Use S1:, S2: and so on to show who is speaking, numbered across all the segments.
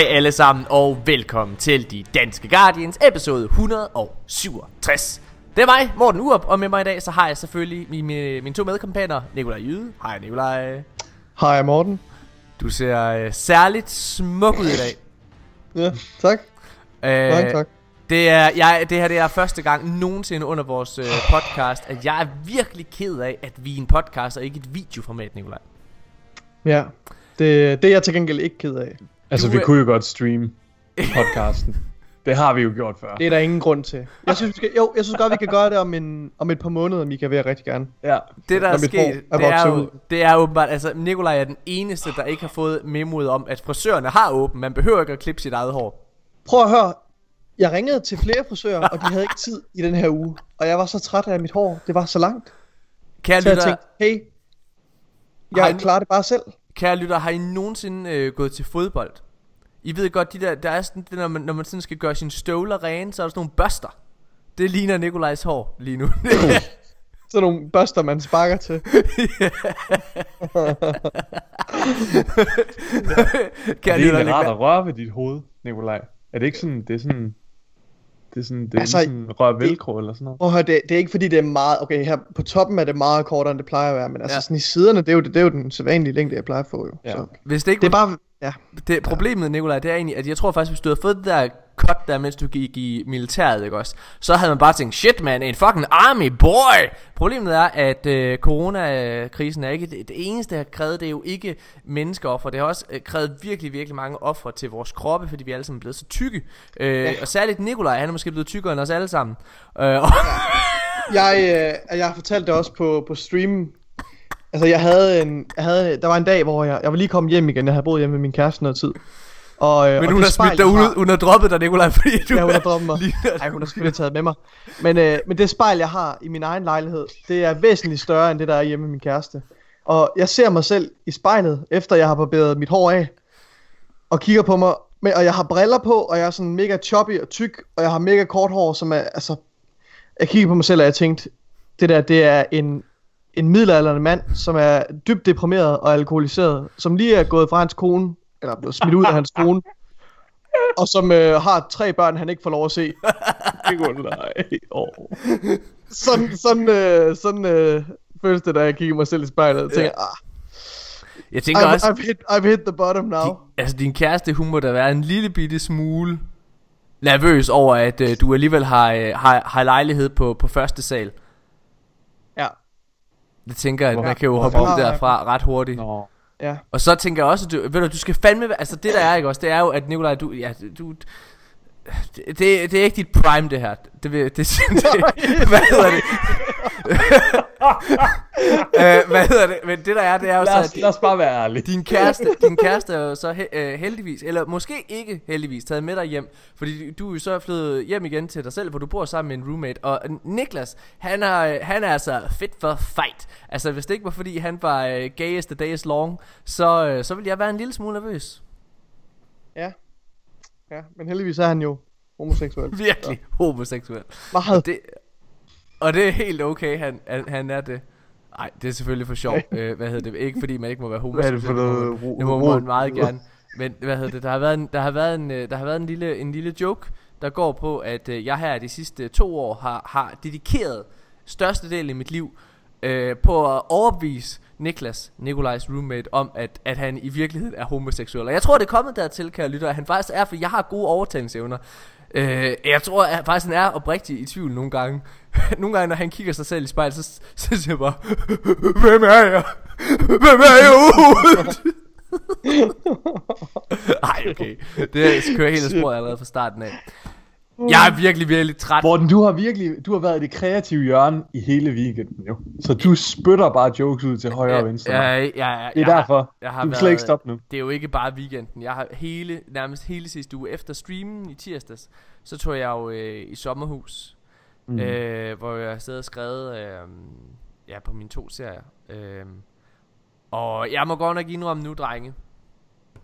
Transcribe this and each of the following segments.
S1: Hej alle sammen og velkommen til De Danske Guardians episode 167 Det er mig, Morten Urup, og med mig i dag så har jeg selvfølgelig mine, mine, mine to medkompaner Nikolaj Jyde Hej Nikolaj
S2: Hej Morten.
S1: Du ser øh, særligt smuk ud i dag
S2: Ja, tak.
S1: øh,
S2: Mange tak.
S1: det, er, jeg, det her det er første gang nogensinde under vores øh, podcast At jeg er virkelig ked af at vi er en podcast og ikke et videoformat Nikolaj
S2: Ja, det, det er jeg til gengæld ikke ked af.
S3: Altså,
S1: Du
S3: vi kunne jo godt streame podcasten. det har vi jo gjort før.
S2: Det er der ingen grund til. Jeg synes, vi skal, jo, jeg synes godt, vi kan gøre det om, en, om et par måneder, Mika, vil jeg rigtig gerne.
S3: Ja.
S1: Det der er sket,
S2: er
S1: det er, jo, det er åbenbart, altså Nikolaj er den eneste, der ikke har fået memoet om, at frisørerne har åben. Man behøver ikke at klippe sit eget hår.
S2: Prøv at høre. Jeg ringede til flere frisører, og de havde ikke tid i den her uge. Og jeg var så træt af mit hår. Det var så langt.
S1: Kære
S2: Så jeg
S1: lytter,
S2: tænkte, hey,
S1: Har
S2: jeg
S1: I-
S2: klarer det bare selv.
S1: Kære lytter, har I nogensinde øh, gået til fodbold? I ved godt, de der, der er sådan, det, når, man, når man sådan skal gøre sine støvler rene, så er der sådan nogle børster. Det ligner Nikolajs hår lige nu.
S2: Sådan nogle børster, man sparker til.
S1: kære
S3: det er rart
S1: Nikolaj,
S3: at røre ved dit hoved, Nikolaj. Er det ikke sådan, det er sådan... Det er sådan, det er
S2: Altså,
S3: altså, sådan rør velcro eller sådan noget.
S2: Prøv høre, det, det er ikke fordi, det er meget... Okay, her på toppen er det meget kortere, end det plejer at være. Men altså
S1: Ja.
S2: sådan i siderne, det er jo, det er jo den sædvanlige længde, jeg plejer at få jo.
S3: Ja.
S2: Så.
S1: hvis det ikke
S2: Det er bare... Ja.
S1: Det problemet, Nikolaj, det er egentlig, at jeg tror faktisk, hvis du havde fået det der cut der, mens du gik i militæret, ikke også? Så havde man bare tænkt, shit man, en fucking army boy! Problemet er, at øh, coronakrisen er ikke det, det eneste, der har krævet, det er jo ikke menneskeoffer. Det har også øh, krævet virkelig, virkelig mange ofre til vores kroppe, fordi vi alle sammen er blevet så tykke. Øh, ja. Og særligt Nikolaj, han er måske blevet tykkere end os alle sammen. Øh, og,
S2: Jeg, øh, jeg har fortalt det også på, på streamen. Altså, jeg havde en, jeg havde, der var en dag, hvor jeg, jeg var lige kommet hjem igen. Jeg havde boet hjemme med min kæreste noget tid. Og, øh,
S1: men
S2: og
S1: hun har
S2: spejl,
S1: smidt dig ud,
S2: har-
S1: hun har droppet dig, Nikolaj, fordi du
S2: Ja, hun har droppet mig.
S1: lige-
S2: Ej, hun har selvfølgelig taget med mig. Men, øh, men det spejl, jeg har i min egen lejlighed, det er væsentligt større end det, der er hjemme med min kæreste. Og jeg ser mig selv i spejlet, efter jeg har barberet mit hår af, og kigger på mig, men, og jeg har briller på, og jeg er sådan mega choppy og tyk, og jeg har mega kort hår, som er, altså, jeg kigger på mig selv, og jeg tænkte, det der, det er en, en middelalderende mand, som er dybt deprimeret og alkoholiseret, som lige er gået fra hans kone, eller er blevet smidt ud af hans kone, og som øh, har tre børn, han ikke får lov at se.
S3: Nikolaj. Oh.
S2: Sådan, sådan, øh, sådan øh, føles det, da jeg kigger mig selv i spejlet og tænker, ah,
S1: Jeg tænker
S2: I've,
S1: også,
S2: I've, hit, I've hit the bottom now.
S1: Din, altså din kæreste, hun må da være en lille bitte smule nervøs over, at øh, du alligevel har, øh, har, har lejlighed på, på første sal.
S2: Ja,
S1: Det tænker jeg, at man kan jo hoppe ud derfra ret hurtigt.
S3: Nå
S2: ja.
S1: Og så tænker jeg også, at du, ved du, du skal fandme, altså det der er ikke også, det er jo, at Nikolaj, du, ja, du, det, det, det er ikke dit prime det her. Det, det, det, det hvad hedder det? øh, hvad hedder det? Men det der er, det er jo så,
S3: Lad
S1: at
S3: os, lad os bare være ærlige.
S1: din kæreste, din kæreste er jo så he, øh, heldigvis, eller måske ikke heldigvis, taget med dig hjem, fordi du er jo så flyttet hjem igen til dig selv, hvor du bor sammen med en roommate, og Niklas, han er, han er altså fit for fight. Altså hvis det ikke var fordi han var øh, gayest the days long, så, øh, så ville jeg være en lille smule nervøs.
S2: ja. Ja, men heldigvis er han jo homoseksuel.
S1: Virkelig homoseksuel.
S2: Meget.
S1: Og det, og det er helt okay, han, han, han er det. Nej, det er selvfølgelig for sjov. øh, hvad hedder det? Ikke fordi man ikke må være
S3: Hvad er det
S1: homoseksuel.
S3: for
S1: det må
S3: noget
S1: man-
S3: ro-
S1: Det må man meget gerne. Men hvad hedder det? Der har været en, der har været en, øh, der har været en lille, en lille joke, der går på, at øh, jeg her de sidste to år har, har dedikeret størstedelen af mit liv øh, på at overbevise Niklas, Nikolajs roommate, om at, at han i virkeligheden er homoseksuel. Og jeg tror, det er kommet dertil, kan jeg lytte, at han faktisk er, for jeg har gode overtagelsesevner. Øh, jeg tror at faktisk, han er oprigtig i tvivl nogle gange. nogle gange, når han kigger sig selv i spejlet, så, så siger jeg bare, Hvem er jeg? Hvem er jeg overhovedet? Ej, okay. Det kører helt af sporet allerede fra starten af. Jeg er virkelig, virkelig træt.
S3: Morten, du har virkelig du har været i det kreative hjørne i hele weekenden, jo. Så du spytter bare jokes ud til højre og venstre.
S1: Ja, ja, ja,
S3: det er derfor.
S1: jeg har
S3: du kan slet ikke stoppe nu.
S1: Det er jo ikke bare weekenden. Jeg har hele, nærmest hele sidste uge efter streamen i tirsdags, så tog jeg jo øh, i sommerhus, mm. øh, hvor jeg sad og skrevet øh, ja, på mine to serier. Øh, og jeg må godt nok indrømme nu, drenge.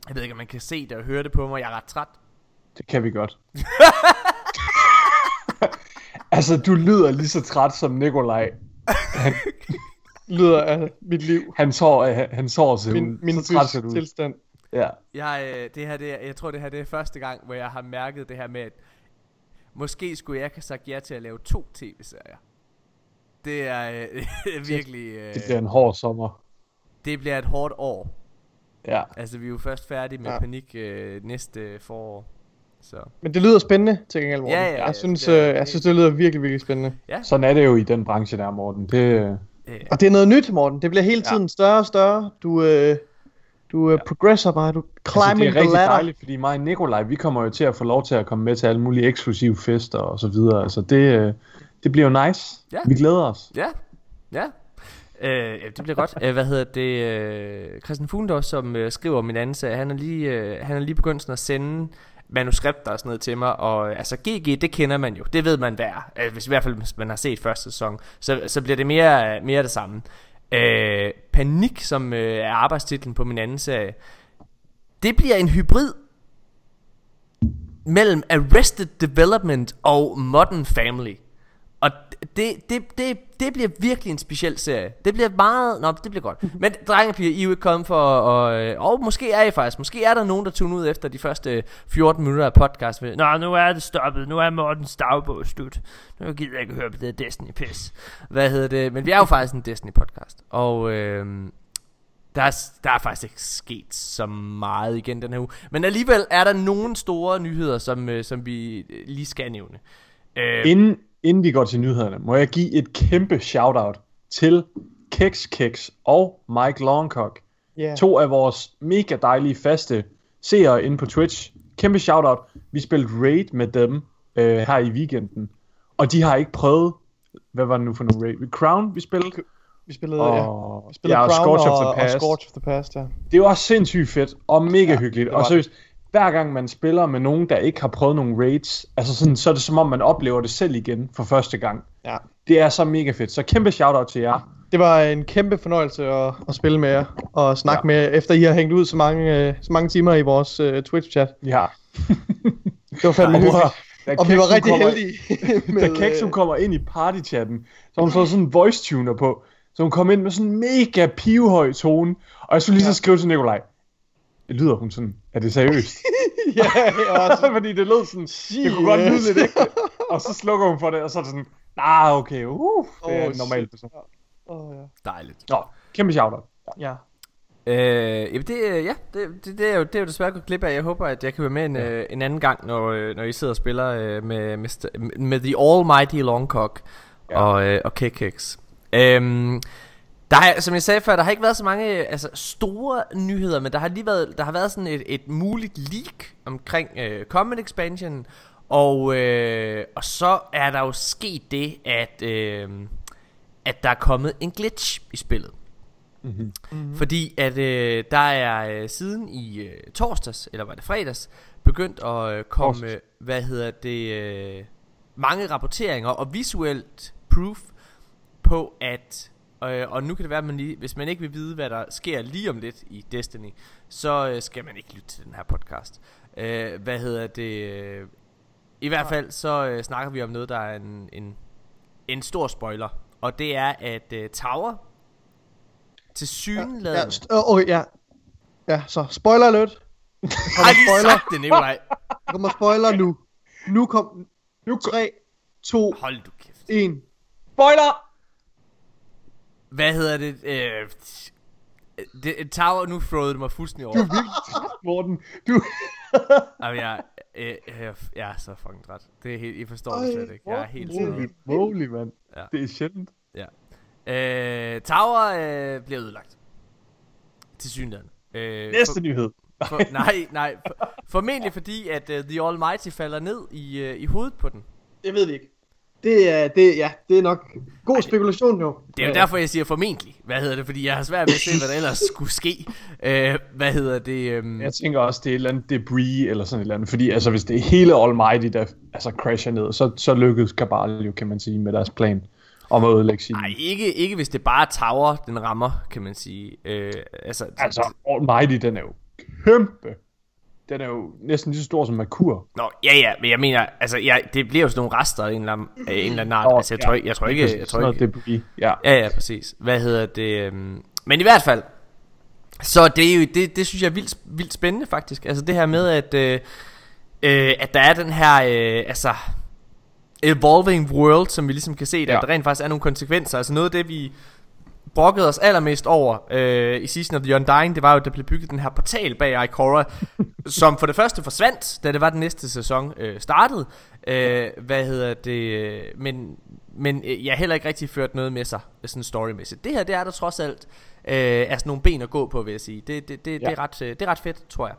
S1: Jeg ved ikke, om man kan se det og høre det på mig. Jeg er ret træt.
S3: Det kan vi godt. altså, du lyder lige så træt som Nikolaj.
S2: Lyder af mit liv.
S3: Hans hår, øh, hans hår ser
S2: Min,
S3: ud.
S2: min
S3: så træt ser du
S2: tilstand.
S3: Ja.
S1: Jeg, øh, det her, det er, jeg tror, det her det er første gang, hvor jeg har mærket det her med, at måske skulle jeg have sagt ja til at lave to tv-serier. Det er øh, virkelig... Øh,
S3: Det bliver en hård sommer.
S1: det bliver et hårdt år.
S3: Ja.
S1: Altså, vi er jo først færdige med. Ja. panik øh, næste forår. Så,
S2: Men det lyder spændende til gengæld, Morten.
S1: Ja, ja, ja,
S2: jeg, synes,
S1: det er-
S2: øh, jeg synes, det lyder virkelig, virkelig spændende.
S1: ja.
S3: Sådan er det jo i den branche der, Morten. Det,
S1: Øh,
S2: Og det er noget nyt, Morten. Det bliver hele
S3: Ja.
S2: tiden større og større. Du, øh, du øh, progresser bare. Du
S3: altså,
S2: climbing
S3: det er rigtig
S2: ladder.
S3: dejligt, fordi mig og Nikolaj, vi kommer jo til at få lov til at komme med til alle mulige eksklusive fester og så videre. Altså det, øh, det bliver jo nice.
S1: Ja.
S3: Vi glæder os.
S1: Ja, ja. Øh, ja, det bliver godt. Øh, hvad hedder det? Øh, Christian Fuglendorf, som øh, skriver min anden serie, han er lige, øh, han er lige begyndt sådan at sende manuskripter og sådan noget til mig, og øh, altså GG, det kender man jo, det ved man hvad er, øh, hvis, i hvert fald hvis man har set første sæson, så, så bliver det mere, øh, mere det samme. Øh, Panik, som øh, er arbejdstitlen på min anden serie, det bliver en hybrid mellem Arrested Development og Modern Family. Og det, det, det, det bliver virkelig en speciel serie. Det bliver meget... Nå, det bliver godt. Men drenge og piger, I er jo ikke kommet for... Og, øh, og måske er I faktisk... Måske er der nogen, der tuner ud efter de første 14 minutter af podcast. Nå, nu er det stoppet. Nu er Mortens dagbog slut. Nu gider jeg ikke høre på det Destiny-pis. Hvad hedder det? Men vi er jo faktisk en Destiny-podcast. Og... Øh, der er, der er faktisk ikke sket så meget igen den her uge. Men alligevel er der nogle store nyheder, som, øh, som vi øh, lige skal nævne. Øh,
S3: Inden, inden vi går til nyhederne, må jeg give et kæmpe shout-out til Keks Keks og Mike Longcock.
S2: Yeah.
S3: To af vores mega dejlige faste seere inde på Twitch. Kæmpe shout-out. Vi spillede Raid med dem øh, her i weekenden. Og de har ikke prøvet... Hvad var det nu for nogle Raid? Crown, vi spillede?
S2: Vi spillede, ja.
S3: Og,
S2: Vi spillede
S3: ja, og
S2: Crown
S3: Scorch of
S2: og,
S3: the
S2: og
S3: Past.
S2: Scorch of the Past, ja.
S3: Det også sindssygt fedt og mega ja, hyggeligt.
S2: var
S3: Og
S2: det.
S3: Hver gang man spiller med nogen, der ikke har prøvet nogle raids, altså sådan, så er det som om, man oplever det selv igen for første gang.
S2: ja.
S3: Det er så mega fedt. Så kæmpe shout-out til jer.
S2: Det var en kæmpe fornøjelse at, at spille med jer og snakke
S3: Ja.
S2: med, efter I har hængt ud så mange, øh, så mange timer i vores uh, Twitch-chat.
S3: Ja.
S2: Det var fandme hyggeligt.
S3: Da
S2: Og vi var rigtig
S3: kommer,
S2: heldige.
S3: Da Keks, hun kommer ind i partychatten, så har hun fået sådan en voice tuner på. Så hun kom ind med sådan en mega pivehøj tone. Og jeg skulle lige så skrive til Nikolaj. Det lyder hun sådan. Er det seriøst?
S2: ja, også.
S3: Fordi det lød sådan. Det kunne godt lyde lidt ægte. Og så slukker hun for det, og så er det sådan. Ah, okay. Uh, det er
S2: Åh,
S3: en normal
S2: shit.
S3: person.
S2: Oh, ja.
S1: Dejligt.
S3: Nå, kæmpe shout-out.
S2: ja.
S1: Øh, jamen det, øh, ja, det, det, det, er jo, det er jo desværre gået glip af. Jeg håber, at jeg kan være med en,
S3: Ja.
S1: øh, en anden gang, når, øh, når I sidder og spiller øh, med, med, med The Almighty Longcock
S3: Ja.
S1: og, øh, og KKX. Øhm, der har, som jeg sagde før, der har ikke været så mange altså, store nyheder, men der har lige været, der har været sådan et, et muligt leak omkring øh, Comet Expansion, og, øh, og så er der jo sket det, at, øh, at der er kommet en glitch i spillet.
S3: Mm-hmm.
S1: Mm-hmm. Fordi at øh, der er øh, siden i øh, torsdags, eller var det fredags, begyndt at øh, komme,
S3: Torsdags.
S1: øh, hvad hedder det, øh, mange rapporteringer og visuelt proof på at, øh, og nu kan det være, at man lige, hvis man ikke vil vide, hvad der sker lige om lidt i Destiny, så øh, skal man ikke lytte til den her podcast. Øh, hvad hedder det, i hvert fald så øh, snakker vi om noget, der er en, en, en stor spoiler, og det er, at øh, Tower til synlædende...
S2: Ja, st- øh, okay, ja. Ja, så spoiler alert.
S1: Har lige
S2: spoiler.
S1: sagt det, Nikolaj?
S2: Der kommer spoiler nu. Nu kom... Nu 3, 2,
S1: Hold du kæft.
S2: 1.
S3: Spoiler!
S1: Hvad hedder det? Øh, det Tower, nu throwede det mig fuldstændig over.
S3: Morten, du...
S1: Jamen, jeg, øh, jeg, jeg er så fucking træt. Det er helt, I forstår det slet ikke. Jeg er helt
S3: Holy
S1: sådan
S3: moly, mand.
S1: Ja.
S3: Det er sjældent.
S1: øh, Tower øh, bliver ødelagt. Til synligheden. Øh,
S3: Næste nyhed.
S1: for, for, nej, nej. For, formentlig fordi, at uh, The Almighty falder ned i, uh, i hovedet på den.
S2: Det ved vi ikke. Det er, det, ja, det er nok god spekulation jo.
S1: Det er jo derfor, jeg siger formentlig. Hvad hedder det? Fordi jeg har svært ved at se, hvad der ellers skulle ske. Øh, hvad hedder det? Um,
S3: Jeg tænker også, det er et eller andet debris eller sådan et eller andet. Fordi altså, hvis det er hele Almighty, der altså, crasher ned, så, så lykkedes Kabal jo, kan man sige, med deres plan om at ødelægge sin...
S1: Nej, ikke, ikke hvis det bare er Tower, den rammer, kan man sige. Øh, altså,
S3: Altså, Almighty, den er jo kæmpe. Den er jo næsten lige så stor som Merkur.
S1: Nå, ja, ja, men jeg mener, altså, ja, det bliver jo sådan nogle rester af en eller anden, en eller anden art.
S3: Nå,
S1: altså, jeg tror, ikke, jeg tror ikke, jeg tror
S3: Sådan noget
S1: ikke,
S3: debris. Ja.
S1: ja, ja, præcis. Hvad hedder det? Um, men i hvert fald, Så det, er jo, det, det synes jeg er vildt, vildt spændende faktisk. Altså det her med, at, øh, øh, at der er den her, øh, altså, evolving world, som vi ligesom kan se, der, ja. der rent faktisk er nogle konsekvenser. Altså noget af det, vi brokkede os allermest over øh, i Season of the Undying, det var jo, at der blev bygget den her portal bag Ikora, som for det første forsvandt, da det var den næste sæson øh, startede. Øh, hvad hedder det? Men, men øh, jeg heller ikke rigtig ført noget med sig, sådan storymæssigt. Det her, det er der trods alt øh, altså nogle ben at gå på, vil jeg sige. Det, det, det, ja. det, er, ret, øh, det er ret fedt, tror jeg.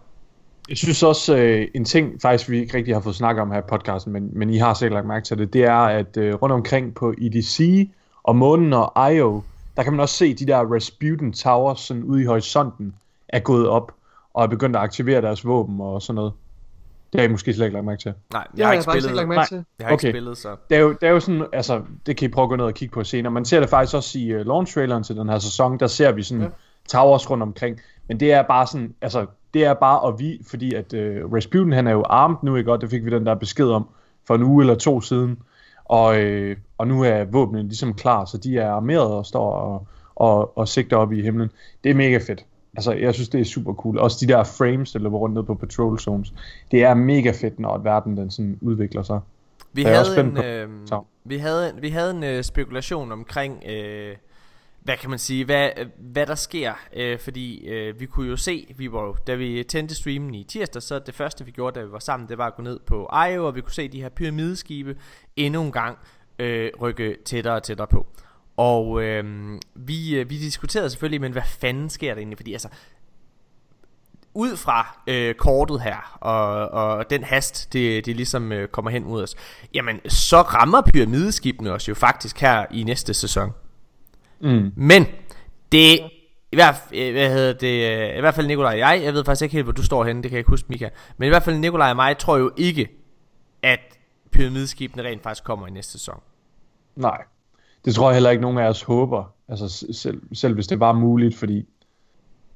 S3: Jeg synes også, øh, en ting faktisk, vi ikke rigtig har fået snakket om her i podcasten, men, men I har sikkert lagt mærke til det, det er, at øh, rundt omkring på EDC og Månen og IO, der kan man også se de der Rasputin Towers sådan ude i horisonten er gået op og er begyndt at aktivere deres våben og sådan noget. Det har I måske slet ikke lagt mærke til.
S1: Nej, jeg har ikke spillet. Ikke lagt
S2: mærke til.
S1: Jeg har okay. ikke spillet, så...
S3: Det er, jo, det er jo sådan, altså, det kan I prøve at gå ned og kigge på senere. Man ser det faktisk også i uh, launch traileren til den her sæson, der ser vi sådan ja. towers rundt omkring. Men det er bare sådan, altså, det er bare at vi, fordi at uh, Rasputin, han er jo armed nu, ikke godt? Det fik vi den der besked om for en uge eller to siden. Og, øh, og nu er våbnene ligesom klar, så de er armeret og står og, og, og sigter op i himlen. Det er mega fedt. Altså, jeg synes, det er super cool. Også de der frames, der løber rundt ned på patrol zones. Det er mega fedt, når verden den sådan udvikler sig.
S1: Vi havde, en, øh, vi havde, vi havde en øh, spekulation omkring, øh, hvad kan man sige, hvad, hvad der sker. Øh, fordi øh, vi kunne jo se, vi var jo, da vi tændte streamen i tirsdag, så det første vi gjorde, da vi var sammen, det var at gå ned på IO, og vi kunne se de her pyramideskibe endnu en gang øh, rykke tættere og tættere på. Og øh, vi, øh, vi diskuterede selvfølgelig, men hvad fanden sker der egentlig? Fordi altså, ud fra øh, kortet her, og, og den hast, det, det ligesom øh, kommer hen mod os, jamen så rammer pyramideskibene os jo faktisk her i næste sæson. Mm. Men det i hvert, øh, hvad hedder det, øh, i hvert fald Nikolaj og jeg, jeg ved faktisk ikke helt, hvor du står henne, det kan jeg ikke huske, Mika. Men i hvert fald Nikolaj og mig tror jo ikke, at pyramideskibene rent faktisk kommer i næste sæson.
S3: Nej. Det tror jeg heller ikke nogen af os håber, altså selv, selv hvis det var muligt, fordi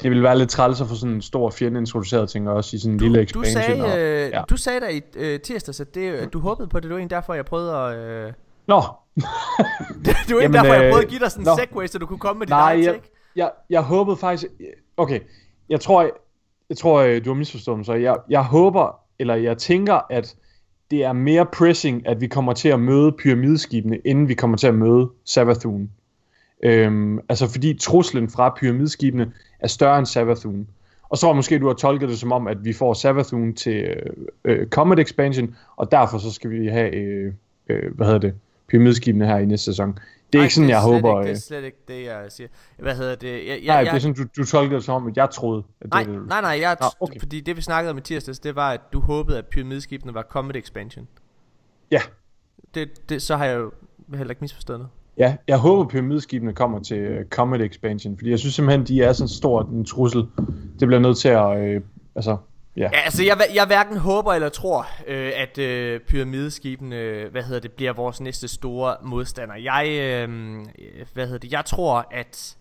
S3: det ville være lidt træls at få sådan en stor fjende introduceret, tænker også, i sådan en du, lille expansion.
S1: Du sagde, og, øh, ja. du sagde der i øh, tirsdag, at det, du håbede på det, det var egentlig derfor, jeg prøvede at... Øh...
S3: Nå!
S1: Det var egentlig derfor, jeg prøvede at give dig sådan en segway, så du kunne komme med dit
S3: eget jeg, jeg, jeg håbede faktisk... Okay, jeg tror, jeg, jeg tror, øh, du har misforstået mig, så jeg, jeg håber, eller jeg tænker, at det er mere pressing, at vi kommer til at møde pyramideskibene, inden vi kommer til at møde Savathun. Øhm, altså fordi truslen fra pyramideskibene er større end Savathun. Og så måske, du har tolket det som om, at vi får Savathun til øh, øh, Comet Expansion, og derfor så skal vi have, øh, øh, hvad hedder det, pyramideskibene her i næste sæson. Det er Ej, ikke sådan, jeg håber...
S1: Ikke, det er øh, slet ikke det, jeg siger. Hvad hedder det? Jeg, jeg,
S3: nej,
S1: jeg,
S3: det er sådan, du, du tolkede det som om, at jeg troede, at
S1: nej,
S3: det
S1: Nej, nej, jeg, Nå, okay. fordi det vi snakkede om i tirsdags, det var, at du håbede, at pyramideskibene var Comet Expansion.
S3: Ja.
S1: Det, det, så har jeg jo heller ikke misforstået noget.
S3: Ja, jeg håber, pyramideskibene kommer til uh, Comet Expansion, fordi jeg synes simpelthen, de er sådan stor en trussel. Det bliver nødt til at... Uh, altså,
S1: Ja. ja, altså jeg, jeg hverken håber eller tror, øh, at øh, pyramideskibene, øh, hvad hedder det, bliver vores næste store modstander. Jeg, øh, hvad hedder det, jeg tror, at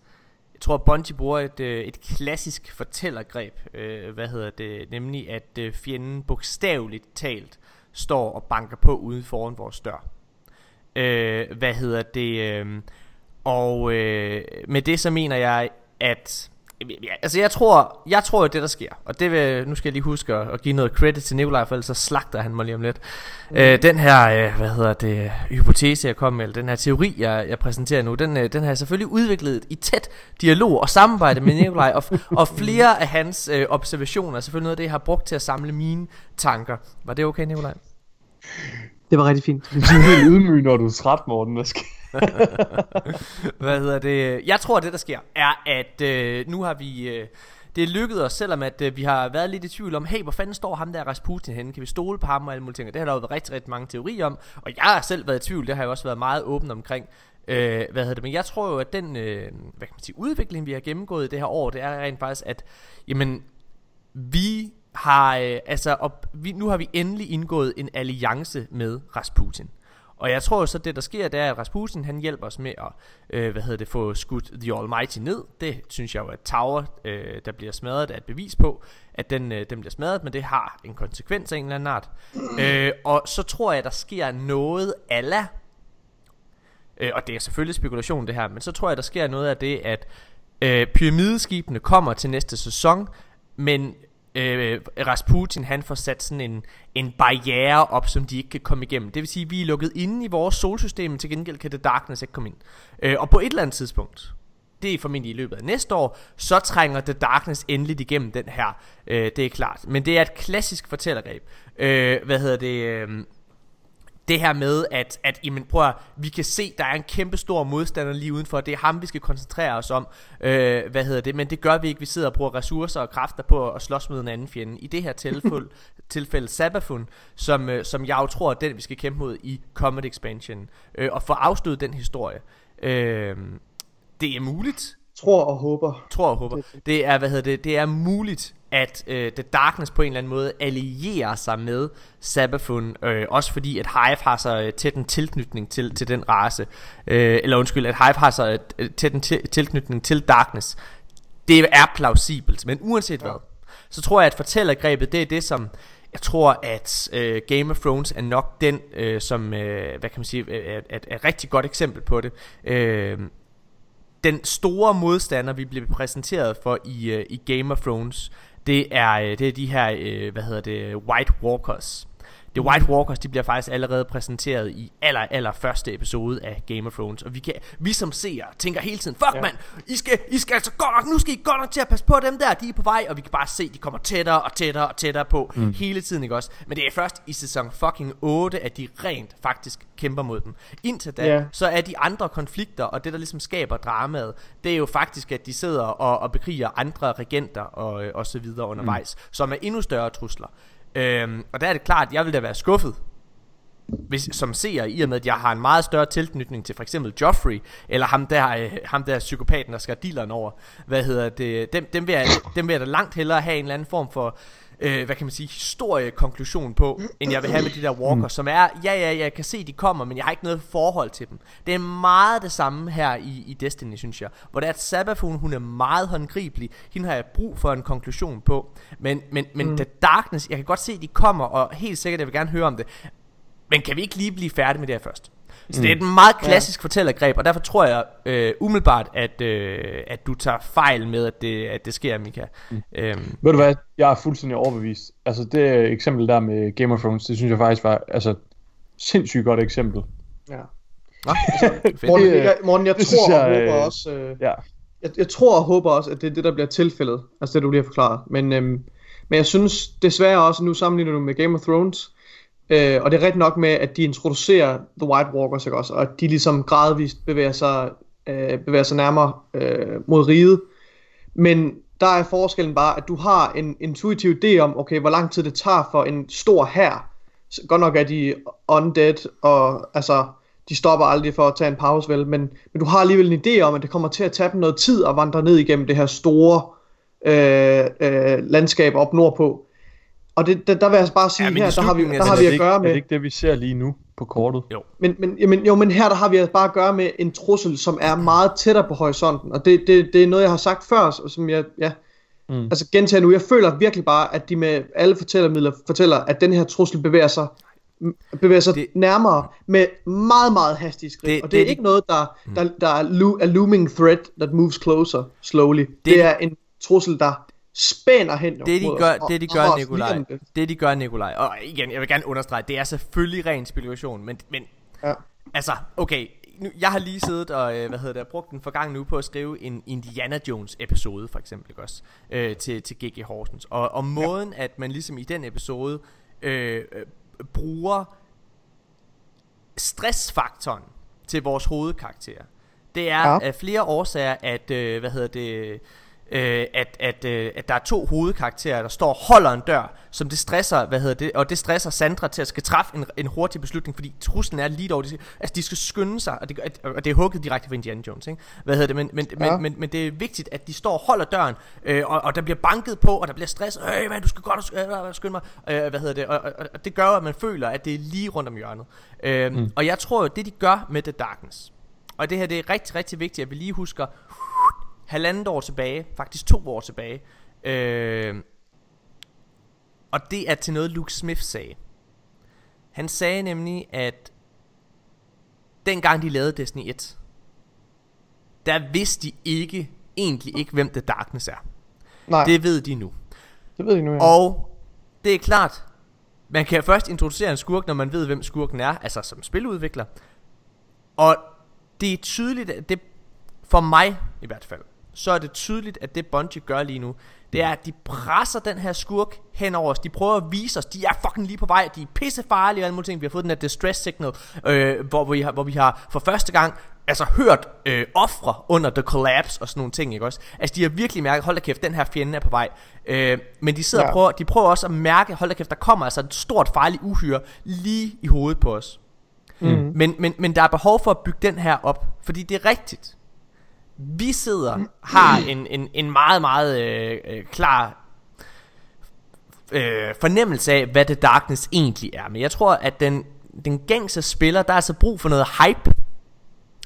S1: jeg tror, at Bungie bruger et, øh, et klassisk fortællergreb, øh, hvad hedder det, nemlig at øh, fjenden bogstaveligt talt står og banker på uden foran vores dør. Øh, hvad hedder det, øh, og øh, med det så mener jeg, at Ja, altså jeg tror, jeg tror det der sker, og det vil, nu skal jeg lige huske at, at give noget credit til Nikolaj, for ellers så slagter han mig lige om lidt. Mm. Øh, den her, øh, hvad hedder det, hypotese jeg kom med, eller den her teori jeg, jeg præsenterer nu, den, øh, den har jeg selvfølgelig udviklet i tæt dialog og samarbejde med Nikolaj, og, og flere af hans øh, observationer er selvfølgelig noget af det, jeg har brugt til at samle mine tanker. Var det okay, Nikolaj?
S2: Det var rigtig fint.
S3: Du er helt ydmyg, når du er træt, Morten. Hvad skal
S1: Hvad hedder det? Jeg tror, at det der sker, er, at øh, nu har vi... Øh, det er lykkedes os, selvom at øh, vi har været lidt i tvivl om, hey, hvor fanden står ham der Rasputin henne? Kan vi stole på ham og alle mulige ting? Og det har der jo været rigtig, rigtig mange teorier om. Og jeg har selv været i tvivl, det har jeg også været meget åben omkring. Øh, hvad hedder det? Men jeg tror jo, at den øh, hvad kan man sige, udvikling, vi har gennemgået i det her år, det er rent faktisk, at jamen, vi har, øh, altså, op, vi, nu har vi endelig indgået en alliance med Rasputin. Og jeg tror så det der sker, det er at Rasputin han hjælper os med at øh, hvad hedder det, få skudt The Almighty ned. Det synes jeg jo at Tower øh, der bliver smadret er et bevis på, at den, øh, den bliver smadret, men det har en konsekvens af en eller anden art. Øh, og så tror jeg der sker noget ala, øh, og det er selvfølgelig spekulation det her, men så tror jeg der sker noget af det at Øh, pyramideskibene kommer til næste sæson, men øh, Rasputin han får sat sådan en, en barriere op, som de ikke kan komme igennem. Det vil sige, at vi er lukket inde i vores solsystem, men til gengæld kan The Darkness ikke komme ind. Øh, og på et eller andet tidspunkt, det er formentlig i løbet af næste år, så trænger The Darkness endelig igennem den her. Øh, det er klart. Men det er et klassisk fortællergreb. Øh, hvad hedder det? Øh, det her med, at, at jamen, prøv at, vi kan se, der er en kæmpe stor modstander lige udenfor. Det er ham, vi skal koncentrere os om. Øh, hvad hedder det? Men det gør vi ikke. Vi sidder og bruger ressourcer og kræfter på at slås med en anden fjende. I det her tilfælde, tilfælde Sabafun, som, øh, som jeg jo tror er den, vi skal kæmpe mod i Comet Expansion. Øh, og få afsluttet den historie. Øh, det er muligt.
S2: Tror og håber.
S1: Tror og håber. Det er, hvad hedder det, det er muligt, at øh, The Darkness på en eller anden måde allierer sig med Sabafun, øh, også fordi at Hive har så øh, tæt en tilknytning til, til den race, øh, eller undskyld, at Hive har så øh, tæt en tilknytning til Darkness. Det er plausibelt, men uanset ja. hvad, så tror jeg, at fortællergrebet, det er det, som jeg tror, at øh, Game of Thrones er nok den, øh, som, øh, hvad kan man sige, er, er, er et rigtig godt eksempel på det. Øh, den store modstander, vi bliver præsenteret for i, uh, i Game of Thrones, det er, øh, det er de her, øh, hvad hedder det, White Walkers. The White Walkers, de bliver faktisk allerede præsenteret i aller, aller første episode af Game of Thrones. Og vi, kan, vi som seere tænker hele tiden, fuck ja. mand, I skal, I skal altså godt nok, nu skal I godt nok til at passe på dem der, de er på vej. Og vi kan bare se, de kommer tættere og tættere og tættere på mm. hele tiden, ikke også? Men det er først i sæson fucking 8, at de rent faktisk kæmper mod dem. Indtil da, yeah. så er de andre konflikter, og det der ligesom skaber dramaet, det er jo faktisk, at de sidder og, og bekriger andre regenter og, og så videre undervejs, mm. som er endnu større trusler. Øhm, og der er det klart, at jeg vil da være skuffet, hvis, som ser i og med, at jeg har en meget større tilknytning til for eksempel Joffrey, eller ham der, øh, ham der psykopaten, der skal dealeren over. Hvad hedder det? Dem, dem, vil jeg, dem vil jeg da langt hellere have en eller anden form for øh, hvad kan man sige, historiekonklusion på, end jeg vil have med de der walkers, mm. som er, ja ja, jeg kan se de kommer, men jeg har ikke noget forhold til dem. Det er meget det samme her i, i Destiny, synes jeg, hvor det er, at Sabafun, hun er meget håndgribelig, hende har jeg brug for en konklusion på, men, men, men mm. The Darkness, jeg kan godt se, de kommer, og helt sikkert, jeg vil gerne høre om det, men kan vi ikke lige blive færdige med det her først? Så mm. det er et meget klassisk ja. fortællergreb, og derfor tror jeg øh, umiddelbart, at, øh, at du tager fejl med, at det, at det sker, Mika. Mm.
S3: Øhm. Ved du hvad, jeg er fuldstændig overbevist. Altså det eksempel der med Game of Thrones, det synes jeg faktisk var altså, sindssygt godt eksempel.
S2: Ja. Nå, altså, Morten, jeg, Morten, jeg tror jeg, og håber øh, også, øh, ja. jeg, jeg tror og håber også, at det er det, der bliver tilfældet. Altså det, du lige har forklaret. Men, øhm, men jeg synes desværre også, nu sammenligner du med Game of Thrones, Øh, og det er ret nok med, at de introducerer The White Walkers, ikke også? Og de ligesom gradvist bevæger sig, øh, bevæger sig nærmere øh, mod riget. Men der er forskellen bare, at du har en intuitiv idé om, okay, hvor lang tid det tager for en stor hær. Godt nok er de undead, og altså, de stopper aldrig for at tage en pause, vel, men, men du har alligevel en idé om, at det kommer til at tage dem noget tid at vandre ned igennem det her store øh, øh, landskab op nordpå. Og det, der, der vil jeg altså bare sige, ja, her, der har vi, der har vi at gøre med...
S3: Er det ikke det, vi ser lige nu på kortet?
S1: Jo.
S2: Men, men, jamen, jo, men her der har vi altså bare at gøre med en trussel, som er meget tættere på horisonten. Og det, det, det er noget, jeg har sagt før, som jeg... Ja, mm. Altså gentager nu, jeg føler virkelig bare, at de med alle fortællermidler fortæller, at den her trussel bevæger sig bevæger sig det, nærmere med meget, meget hastige skridt. Det, og det, det er ikke noget, der, mm. der, der er lo, a looming threat that moves closer slowly. Det, det er en trussel, der spænder hen
S1: det de gør, os, det de gør, Nikolaj, det de gør, Nikolaj, og igen, jeg vil gerne understrege, det er selvfølgelig ren spekulation, men, men ja. altså, okay, nu, jeg har lige siddet og, øh, hvad hedder det, brugt den forgang nu på at skrive en Indiana Jones episode, for eksempel, også, øh, til, til G.G. Horsens, og, og måden, ja. at man ligesom i den episode øh, øh, bruger stressfaktoren til vores hovedkarakter, det er ja. af flere årsager, at, øh, hvad hedder det, øh, at, at, øh, at der er to hovedkarakterer, der står og holder en dør, som det stresser, hvad hedder det, og det stresser Sandra til at skal træffe en, en hurtig beslutning, fordi truslen er lige dog, de, altså de skal skynde sig, og det, og det er hugget direkte fra Indiana Jones, ikke? Hvad hedder det, men, men, ja. men, men, men det er vigtigt, at de står og holder døren, øh, og, og der bliver banket på, og der bliver stress, øh, hvad, du skal godt øh, skynde mig, øh, hvad hedder det, og, og, og det gør, at man føler, at det er lige rundt om hjørnet. Øh, mm. Og jeg tror, det de gør med The Darkness, og det her det er rigtig, rigtig vigtigt, at vi lige husker, halvandet år tilbage, faktisk to år tilbage. Øh, og det er til noget Luke Smith sagde. Han sagde nemlig, at dengang de lavede Destiny 1, der vidste de ikke, egentlig ikke, hvem The Darkness er.
S2: Nej, det,
S1: ved de nu.
S2: det ved I nu, ja.
S1: Og det er klart, man kan først introducere en skurk, når man ved, hvem skurken er, altså som spiludvikler. Og det er tydeligt, at det, for mig i hvert fald, så er det tydeligt, at det Bungie gør lige nu, det er, at de presser den her skurk hen over os. De prøver at vise os, de er fucking lige på vej, de er pissefarlige og alle mulige ting. Vi har fået den her distress signal, øh, hvor, vi har, hvor vi har for første gang altså hørt øh, ofre under The Collapse og sådan nogle ting, ikke også? Altså de har virkelig mærket, hold da kæft, den her fjende er på vej. Øh, men de sidder ja. Og prøver, de prøver også at mærke, hold da kæft, der kommer altså et stort farligt uhyre lige i hovedet på os.
S2: Mm.
S1: Men, men, men der er behov for at bygge den her op, fordi det er rigtigt. Vi sidder, har en, en, en meget, meget øh, øh, klar øh, fornemmelse af, hvad The Darkness egentlig er. Men jeg tror, at den, den gængse spiller, der er altså brug for noget hype.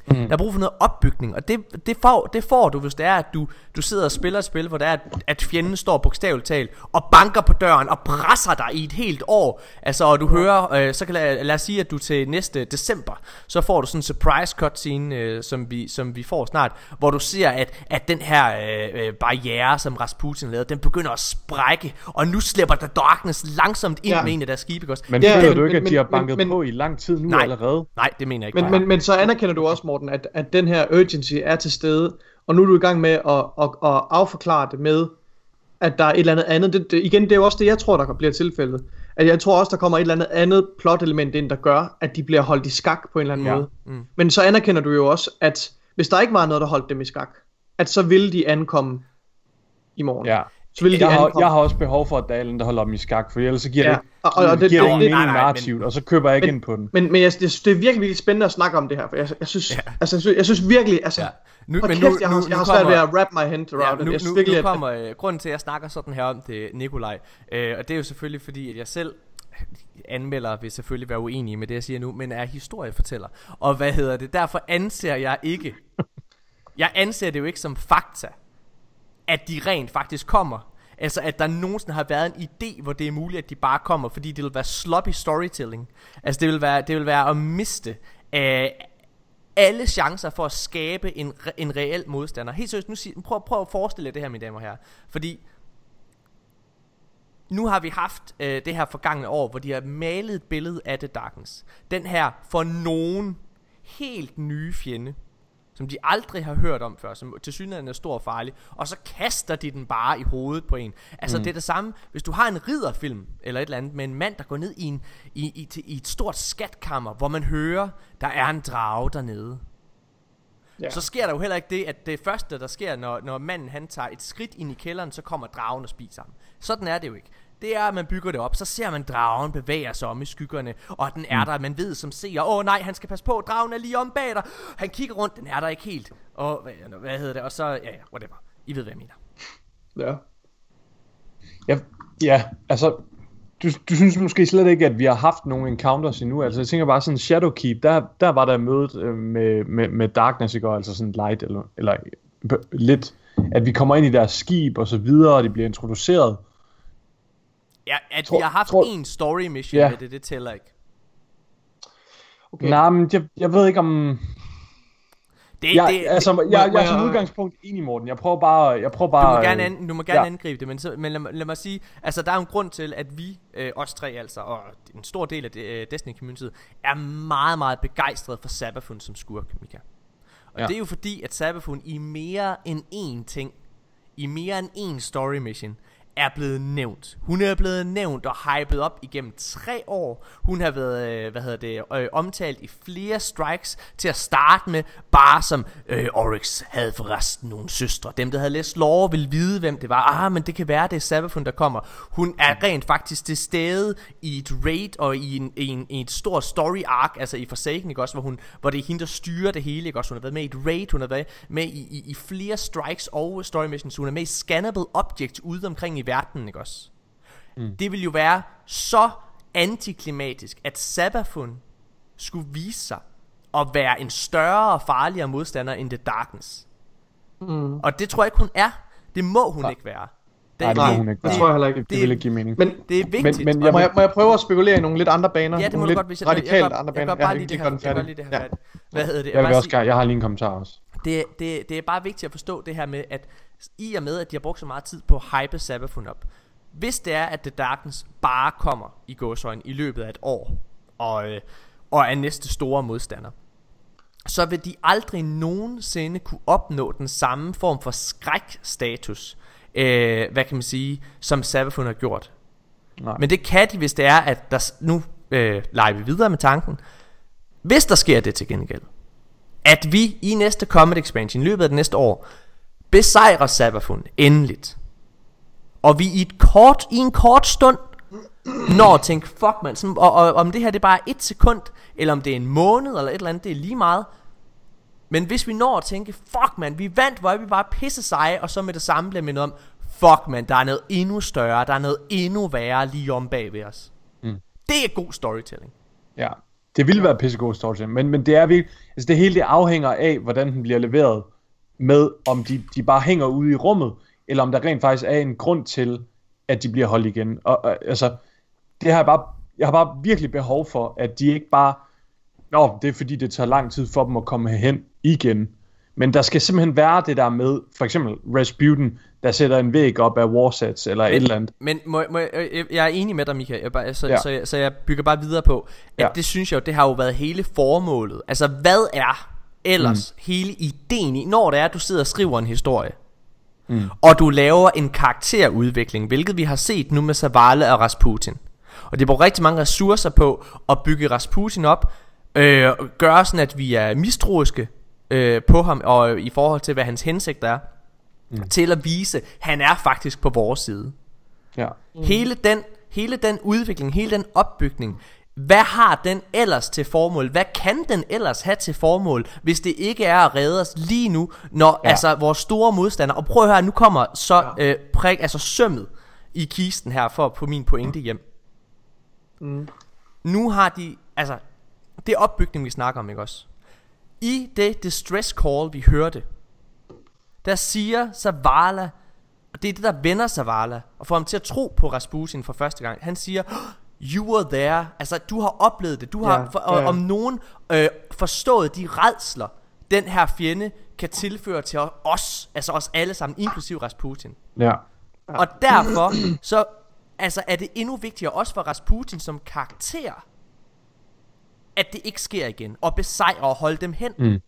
S1: Mm. Der er brug for noget opbygning, og det, det, får, det får du, hvis det er, at du, du sidder og spiller et spil, hvor det er, at, at fjenden står bogstaveligt talt og banker på døren og presser dig i et helt år. Altså, og du hører, øh, så kan lad, lad os sige, at du til næste december, så får du sådan en surprise cutscene, øh, som, vi, som vi får snart, hvor du ser, at, at den her øh, øh, barriere, som Rasputin lavede, den begynder at sprække, og nu slipper der Darkness langsomt ind
S2: Ja.
S1: med en af deres skibe, også?
S3: Men
S2: Ja,
S3: ja, føler
S2: men-
S3: du ikke,
S2: men-
S3: at de har
S2: men-
S3: banket
S2: men-
S3: på i lang tid nu
S1: Nej.
S3: allerede?
S1: Nej, det mener jeg ikke.
S2: Men, men, men så anerkender du også, Morten, at, at den her urgency er til stede, og nu er du i gang med at, at, at afforklare det med, at der er et eller andet andet. Det, det, igen, det er jo også det, jeg tror, der bliver tilfældet. At jeg tror også, der kommer et eller andet andet plot-element ind, der gør, at de bliver holdt i skak på en eller anden
S3: Ja.
S2: måde.
S1: Mm.
S2: Men så anerkender du jo også, at hvis der ikke var noget, der holdt dem i skak, at så ville de ankomme i morgen.
S3: Ja.
S2: Så de
S3: Jeg har,
S2: ankomme.
S3: jeg har også behov for, at der er en, der holder dem i skak, for ellers så giver
S2: Ja,
S3: det,
S2: og- og- og det-
S3: giver det,
S2: det-
S3: ingen
S2: det-
S1: nej,
S3: narrativt, og så køber jeg ikke
S2: Men-
S3: ind på den.
S2: Men, men jeg, synes, det er virkelig, virkelig spændende at snakke om det her, for jeg, jeg, synes,
S1: Ja.
S2: altså, jeg, synes, jeg synes virkelig, altså,
S1: Ja. Nu, men
S2: kæft,
S1: nu,
S2: jeg har,
S1: nu,
S2: jeg
S1: nu
S2: har svært
S1: kommer,
S2: ved at wrap my hand around
S1: Ja, nu, nu,
S2: virkelig,
S1: nu
S2: at-
S1: kommer øh, grunden til at jeg snakker sådan her om det Nikolaj øh, Og det er jo selvfølgelig fordi at jeg selv Anmelder vil selvfølgelig være uenige med det jeg siger nu Men er historiefortæller Og hvad hedder det Derfor anser jeg ikke Jeg anser det jo ikke som fakta at de rent faktisk kommer Altså at der nogensinde har været en idé Hvor det er muligt at de bare kommer Fordi det vil være sloppy storytelling Altså det vil være, det vil være at miste øh, alle chancer for at skabe en, re- en reel modstander. Helt seriøst, nu sig, prøv, prøv at forestille jer det her, mine damer og herrer. Fordi nu har vi haft øh, det her forgangne år, hvor de har malet et billede af The Darkness. Den her for nogen helt nye fjende, som de aldrig har hørt om før, som til synligheden er stor og farlig, og så kaster de den bare i hovedet på en. Altså mm. det er det samme, hvis du har en ridderfilm, eller et eller andet, med en mand, der går ned i, en, i, i, i et stort skatkammer, hvor man hører, der er en drage dernede.
S2: Ja.
S1: Så sker der jo heller ikke det, at det første, der sker, når, når manden han tager et skridt ind i kælderen, så kommer dragen og spiser ham. Sådan er det jo ikke. Det er, at man bygger det op, så ser man dragen bevæger sig om i skyggerne, og den er der, man ved som ser, åh nej, han skal passe på, dragen er lige om bag dig. Han kigger rundt, den er der ikke helt. Og hvad, hvad hedder det, og så, ja ja, whatever. I ved, hvad jeg mener.
S2: Ja.
S3: Ja, ja altså, du, du synes måske slet ikke, at vi har haft nogle encounters endnu. Altså, jeg tænker bare sådan Shadowkeep, der, der var der mødet øh, med, med, med Darkness i går, altså sådan light, eller, eller øh, lidt, at vi kommer ind i deres skib og så videre, og de bliver introduceret.
S1: Ja, at
S3: Tror-
S1: vi har haft
S3: tror-
S1: en story mission
S3: Ja.
S1: med det, det tæller ikke.
S2: Okay.
S3: Nej, men jeg, jeg ved ikke om...
S1: Det,
S3: Jeg,
S1: det,
S3: altså,
S1: det,
S3: jeg, jeg,
S2: må
S3: er
S2: jeg-
S3: som udgangspunkt enig, Morten. Jeg prøver bare... Jeg prøver
S1: du
S3: bare
S1: må gerne, an, du må gerne
S3: ja.
S1: angribe det, men, så, men lad, mig- lad mig sige, altså der er en grund til, at vi, øh, os tre altså, og en stor del af det, øh, Destiny community er meget, meget begejstrede for Sabafun som skurk, Mika. Og
S3: Ja.
S1: det er jo fordi, at Sabafun i mere end én ting, i mere end én story mission, er blevet nævnt. Hun er blevet nævnt og hypet op igennem tre år. Hun har været, øh, hvad hedder det, øh, omtalt i flere strikes til at starte med, bare som øh, Oryx havde forresten nogle søstre. Dem, der havde læst lore, ville vide, hvem det var. Ah, men det kan være, det er Sabafun, der kommer. Hun er rent faktisk til stede i et raid og i, en, i, en, i et stort story arc, altså i Forsaken, ikke også, hvor, hun, hvor det er hende, der styrer det hele, ikke også. Hun har været med i et raid, hun har været med i, i, i flere strikes og story missions. Hun er med i scannable objects ude omkring i verden, ikke også. Mm. Det vil jo være så antiklimatisk, at Sabafun skulle vise sig at være en større og farligere modstander end The Darkness.
S2: Mm.
S1: Og det tror jeg ikke, hun er. Det må hun
S3: Nej.
S1: ikke være.
S3: Nej, det må hun ikke.
S2: Det tror jeg heller ikke.
S3: Det, det vil ikke give mening.
S2: Men,
S1: Det er vigtigt.
S3: men
S1: og-
S3: jeg
S2: må, jeg, må jeg prøve at spekulere i nogle lidt andre baner?
S1: Ja, det må
S2: nogle
S1: du
S2: lidt
S1: godt, hvis jeg,
S2: radikalt
S1: jeg, jeg,
S2: andre
S1: jeg,
S2: baner.
S1: jeg, bare
S2: Ja,
S1: lige det her, jeg lige det her
S2: Ja.
S1: færdigt. Hvad hedder det?
S3: jeg vil
S1: bare
S3: også
S1: sige-
S3: gerne... Jeg har lige en kommentar også.
S1: det, det, det er bare vigtigt at forstå det her med, at i og med, at de har brugt så meget tid på at hype Sabafun op, hvis det er, at The Darkness bare kommer i gåsøjne i løbet af et år, og, øh, og er næste store modstander, så vil de aldrig nogensinde kunne opnå den samme form for skrækstatus, øh, hvad kan man sige, som Sabafun har gjort. Nej. Men det kan de, hvis det er, at der nu øh, leger vi videre med tanken. Hvis der sker det til gengæld, at vi i næste Comet Expansion, i løbet af det næste år, besejrer Sabafun endeligt, og vi i, et kort, i en kort stund når at tænke, fuck man, sådan, og, og, om det her det er bare et sekund, eller om det er en måned, eller et eller andet, det er lige meget. Men hvis vi når at tænke, fuck man, vi vandt, hvor vi bare pisse seje, og så med det samme bliver noget om, fuck man, der er noget endnu større, der er noget endnu værre lige om bag ved os. Mm. Det er god storytelling.
S3: Ja, det vil være pissegod storytelling, men, men det er virkelig, altså det hele det afhænger af, hvordan den bliver leveret, med om de, de bare hænger ude i rummet, eller om der rent faktisk er en grund til, at de bliver holdt igen. Og, og altså, det har jeg bare, jeg har bare virkelig behov for, at de ikke bare, nå, det er fordi det tager lang tid for dem at komme hen igen. Men der skal simpelthen være det der med, for eksempel Rasputin, der sætter en væg op af warsets eller men, et eller andet.
S1: Men må, må, jeg, jeg er enig med dig, Michael, jeg bare, så, ja. så, så, så jeg bygger bare videre på, at ja. det synes jeg jo, det har jo været hele formålet. Altså, hvad er ellers mm. hele ideen i, når det er, at du sidder og skriver en historie, mm. og du laver en karakterudvikling, hvilket vi har set nu med Savale og Rasputin. Og det bruger rigtig mange ressourcer på at bygge Rasputin op, øh, gøre sådan, at vi er mistroiske øh, på ham, og i forhold til, hvad hans hensigt er, mm. til at vise, at han er faktisk på vores side. Ja. Mm. Hele, den, hele den udvikling, hele den opbygning, hvad har den ellers til formål? Hvad kan den ellers have til formål, hvis det ikke er at redde os lige nu, når ja. altså vores store modstander, og prøv at høre, nu kommer så ja. øh, prik, altså sømmet i kisten her for få min pointe hjem. Mm. Nu har de, altså, det er opbygning, vi snakker om, ikke også? I det distress call, vi hørte, der siger Zavala, og det er det, der vender Zavala, og får ham til at tro på Rasputin for første gang. Han siger, you were there, altså du har oplevet det, du har ja, for, ja. om nogen øh, forstået de redsler, den her fjende kan tilføre til os, altså os alle sammen, inklusiv Rasputin. Ja. Og derfor, så altså, er det endnu vigtigere også for Rasputin som karakter, at det ikke sker igen, og besejre og holde dem hen. Mm.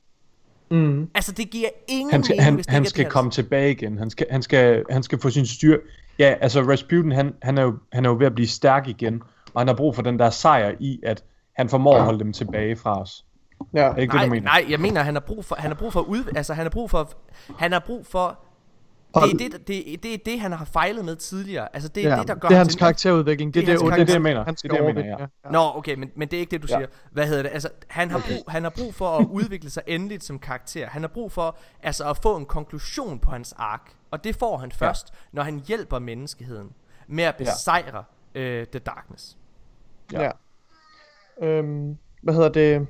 S1: Mm. Altså det giver ingen
S3: han skal,
S1: mening,
S3: han, hvis han skal komme tilbage igen. Han skal, han skal, han skal få sin styr. Ja, altså Rasputin, han, han, er jo, han er jo ved at blive stærk igen, og han har brug for den der sejr i, at han formår at holde dem tilbage fra os.
S1: Ja. Er ikke nej, det, du mener? nej, jeg mener, han har brug for, han har brug for ud, altså han har brug for, han har brug for det er det, det, det, er det, han har fejlet med tidligere. Altså, det er ja, det, der gør
S2: det er hans karakterudvikling. Det, det, er det,
S3: det, det, det, mener. Det er det, jeg mener, ja.
S1: ja. Nå, okay, men, men det er ikke det, du ja. siger. Hvad hedder det? Altså, han har, brug, han har brug for at udvikle sig endeligt som karakter. Han har brug for altså, at få en konklusion på hans ark. Og det får han først, ja. når han hjælper menneskeheden med at besejre ja. øh, The Darkness.
S2: Ja. ja. Øhm, hvad hedder det?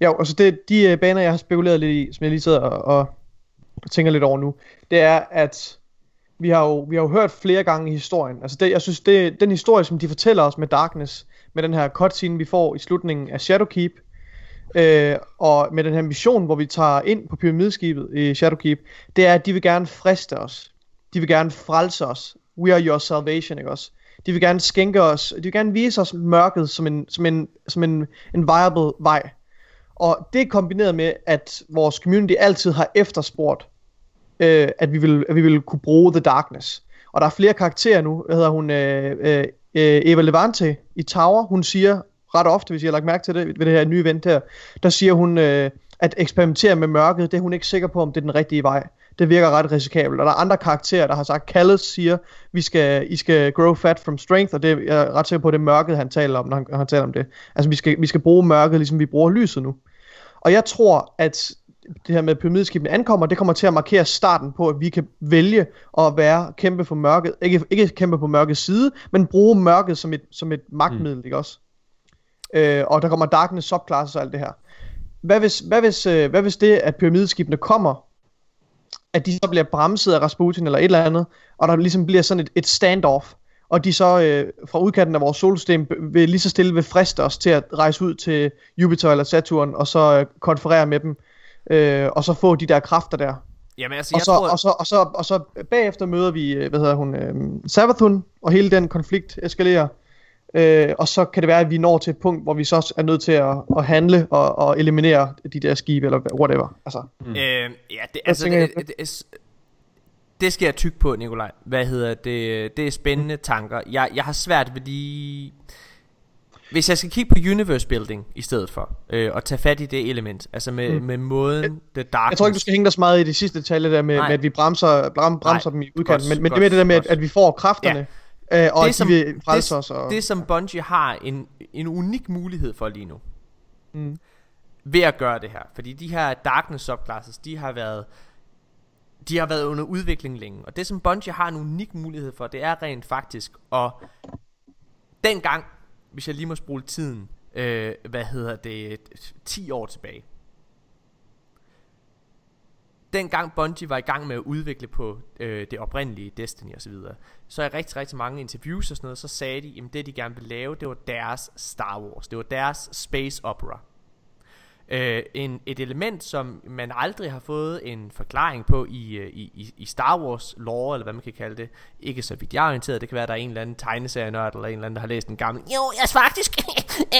S2: Ja, altså det, de øh, baner, jeg har spekuleret lidt i, som jeg lige sidder og, og tænker lidt over nu, det er, at vi har jo, vi har jo hørt flere gange i historien, altså det, jeg synes, det, den historie, som de fortæller os med Darkness, med den her cutscene, vi får i slutningen af Shadowkeep, øh, og med den her mission, hvor vi tager ind på pyramideskibet i Shadowkeep, det er, at de vil gerne friste os. De vil gerne frelse os. We are your salvation, ikke også? De vil gerne skænke os, de vil gerne vise os mørket som en, som en, som en, en viable vej. Og det er kombineret med, at vores community altid har efterspurgt øh, at, vi vil, at vi vil kunne bruge The Darkness. Og der er flere karakterer nu. Hvad hedder hun? Øh, øh, øh Eva Levante i Tower. Hun siger ret ofte, hvis jeg har lagt mærke til det ved det her nye event her, der siger hun, øh, at eksperimentere med mørket, det er hun ikke sikker på, om det er den rigtige vej. Det virker ret risikabelt. Og der er andre karakterer, der har sagt, Callis siger, vi skal, I skal grow fat from strength, og det er jeg er ret sikker på, at det er mørket, han taler om, når han, han taler om det. Altså, vi skal, vi skal bruge mørket, ligesom vi bruger lyset nu. Og jeg tror, at det her med pyramideskibene ankommer, det kommer til at markere starten på, at vi kan vælge at være kæmpe for mørket, ikke, ikke kæmpe på mørkets side, men bruge mørket som et, som et magtmiddel, mm. ikke også? Øh, og der kommer darkness subclasses og alt det her. Hvad hvis, hvad hvis, øh, hvad hvis det, at pyramideskibene kommer, at de så bliver bremset af Rasputin eller et eller andet, og der ligesom bliver sådan et, et standoff, og de så øh, fra udkanten af vores solsystem vil lige så stille vil friste os til at rejse ud til Jupiter eller Saturn, og så øh, konferere med dem, øh, og så få de der kræfter der.
S1: Jamen altså,
S2: Og
S1: jeg
S2: så,
S1: tror...
S2: og, så, og, så, og så bagefter møder vi, øh, hvad hedder hun, øh, Savathun, og hele den konflikt eskalerer. Øh, og så kan det være, at vi når til et punkt, hvor vi så er nødt til at, at handle og, og eliminere de der skibe, eller whatever. Altså,
S1: Øh, ja, det, altså,
S2: tænker
S1: det,
S2: jeg
S1: det, det, det skal jeg tykke på, Nikolaj. Hvad hedder det? Det er spændende tanker. Jeg, jeg har svært ved lige... Hvis jeg skal kigge på universe building i stedet for, øh, og tage fat i det element, altså med, mm. med måden, det darkness...
S2: jeg tror ikke, du skal hænge dig så meget i de sidste detaljer der med,
S1: Nej.
S2: med at vi bremser, bram, bremser
S1: Nej.
S2: dem i udkanten, men, men det med det der med, at, at vi får kræfterne, ja. Øh, og
S1: Det som-
S2: de vil frelse
S1: det,
S2: os. Og,
S1: det som Bungie har en, en unik mulighed for lige nu
S2: Mm.
S1: Ved at gøre det her Fordi de her darkness subclasses De har været De har været under udvikling længe Og det som Bungie har en unik mulighed for Det er rent faktisk at Dengang Hvis jeg lige må spole tiden øh, Hvad hedder det 10 år tilbage dengang Bungie var i gang med at udvikle på øh, det oprindelige Destiny osv., så, videre, så er rigtig, rigtig mange interviews og sådan noget, så sagde de, at det de gerne ville lave, det var deres Star Wars, det var deres space opera. Øh, en, et element, som man aldrig har fået en forklaring på i, i, i, i Star Wars lore, eller hvad man kan kalde det. Ikke så vidt jeg er orienteret, det kan være, der er en eller anden tegneserienørd, eller en eller anden, der har læst en gammel... Jo, jeg er faktisk...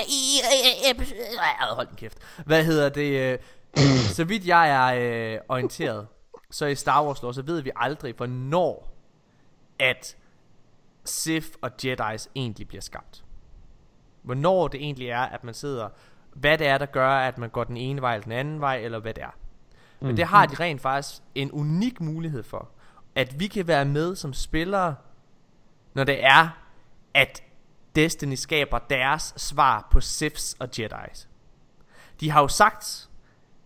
S1: i, hold din kæft. Hvad hedder det? så vidt jeg er øh, orienteret, så i Star Wars lore, så ved vi aldrig, hvornår at Sith og Jedi's egentlig bliver skabt. Hvornår det egentlig er, at man sidder, hvad det er, der gør, at man går den ene vej eller den anden vej, eller hvad det er. Men det har de rent faktisk en unik mulighed for, at vi kan være med som spillere, når det er, at Destiny skaber deres svar på Siths og Jedi's. De har jo sagt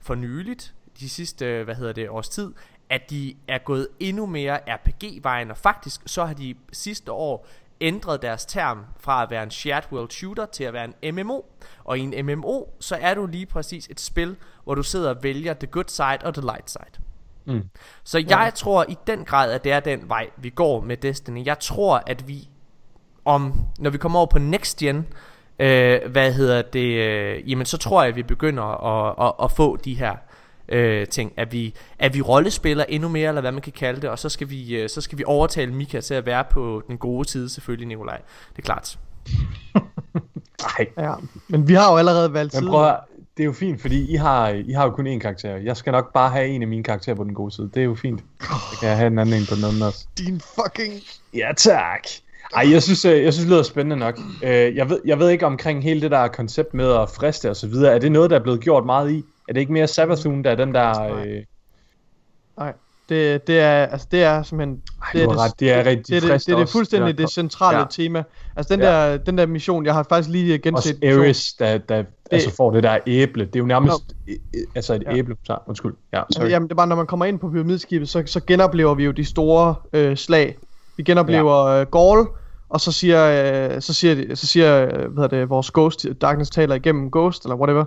S1: for nyligt, de sidste, hvad hedder det, års tid, at de er gået endnu mere RPG-vejen, og faktisk så har de sidste år ændret deres term fra at være en shared world shooter til at være en MMO. Og i en MMO, så er du lige præcis et spil, hvor du sidder og vælger the good side og the light side.
S3: Mm.
S1: Så jeg tror i den grad, at det er den vej, vi går med Destiny. Jeg tror, at vi om, når vi kommer over på next gen, øh, hvad hedder det, øh, jamen så tror jeg, at vi begynder at, at, at få de her øh, ting, at vi, at vi rollespiller endnu mere, eller hvad man kan kalde det, og så skal vi, øh, så skal vi overtale Mika til at være på den gode side, selvfølgelig Nikolaj. Det er klart.
S3: Ej,
S2: Ja, men vi har jo allerede valgt
S3: men
S2: side.
S3: prøv at, høre, det er jo fint, fordi I har, I har jo kun én karakter. Jeg skal nok bare have en af mine karakterer på den gode side. Det er jo fint. Så kan jeg have en anden en på den anden også.
S2: Din fucking...
S3: Ja, tak. Ej, jeg synes, øh, jeg synes det lyder spændende nok. Øh, Jeg ved, jeg ved ikke omkring hele det der koncept med at friste og så videre. Er det noget, der er blevet gjort meget i? Er det ikke mere Savathun, der er den der...
S2: Nej.
S3: Øh,
S2: Nej, det, det er, altså det er simpelthen...
S3: ej,
S2: det,
S3: du har ret, det er rigtig
S2: det, er det, det er det
S3: også.
S2: fuldstændig det centrale
S3: Ja.
S2: tema. Altså den,
S3: Ja.
S2: der, den der mission, jeg har faktisk lige genset
S3: Også. Ares, der, der altså får det der æble. Det er jo nærmest øh, altså et
S2: Ja.
S3: æble. Så, undskyld. Ja, sorry.
S2: Jamen det er bare, når man kommer ind på pyramidskibet, så, så genoplever vi jo de store øh, slag. Vi genoplever ja. øh, Gaul, og så siger, øh, så siger, så siger øh, hvad det, vores Ghost, Darkness taler igennem Ghost, eller whatever.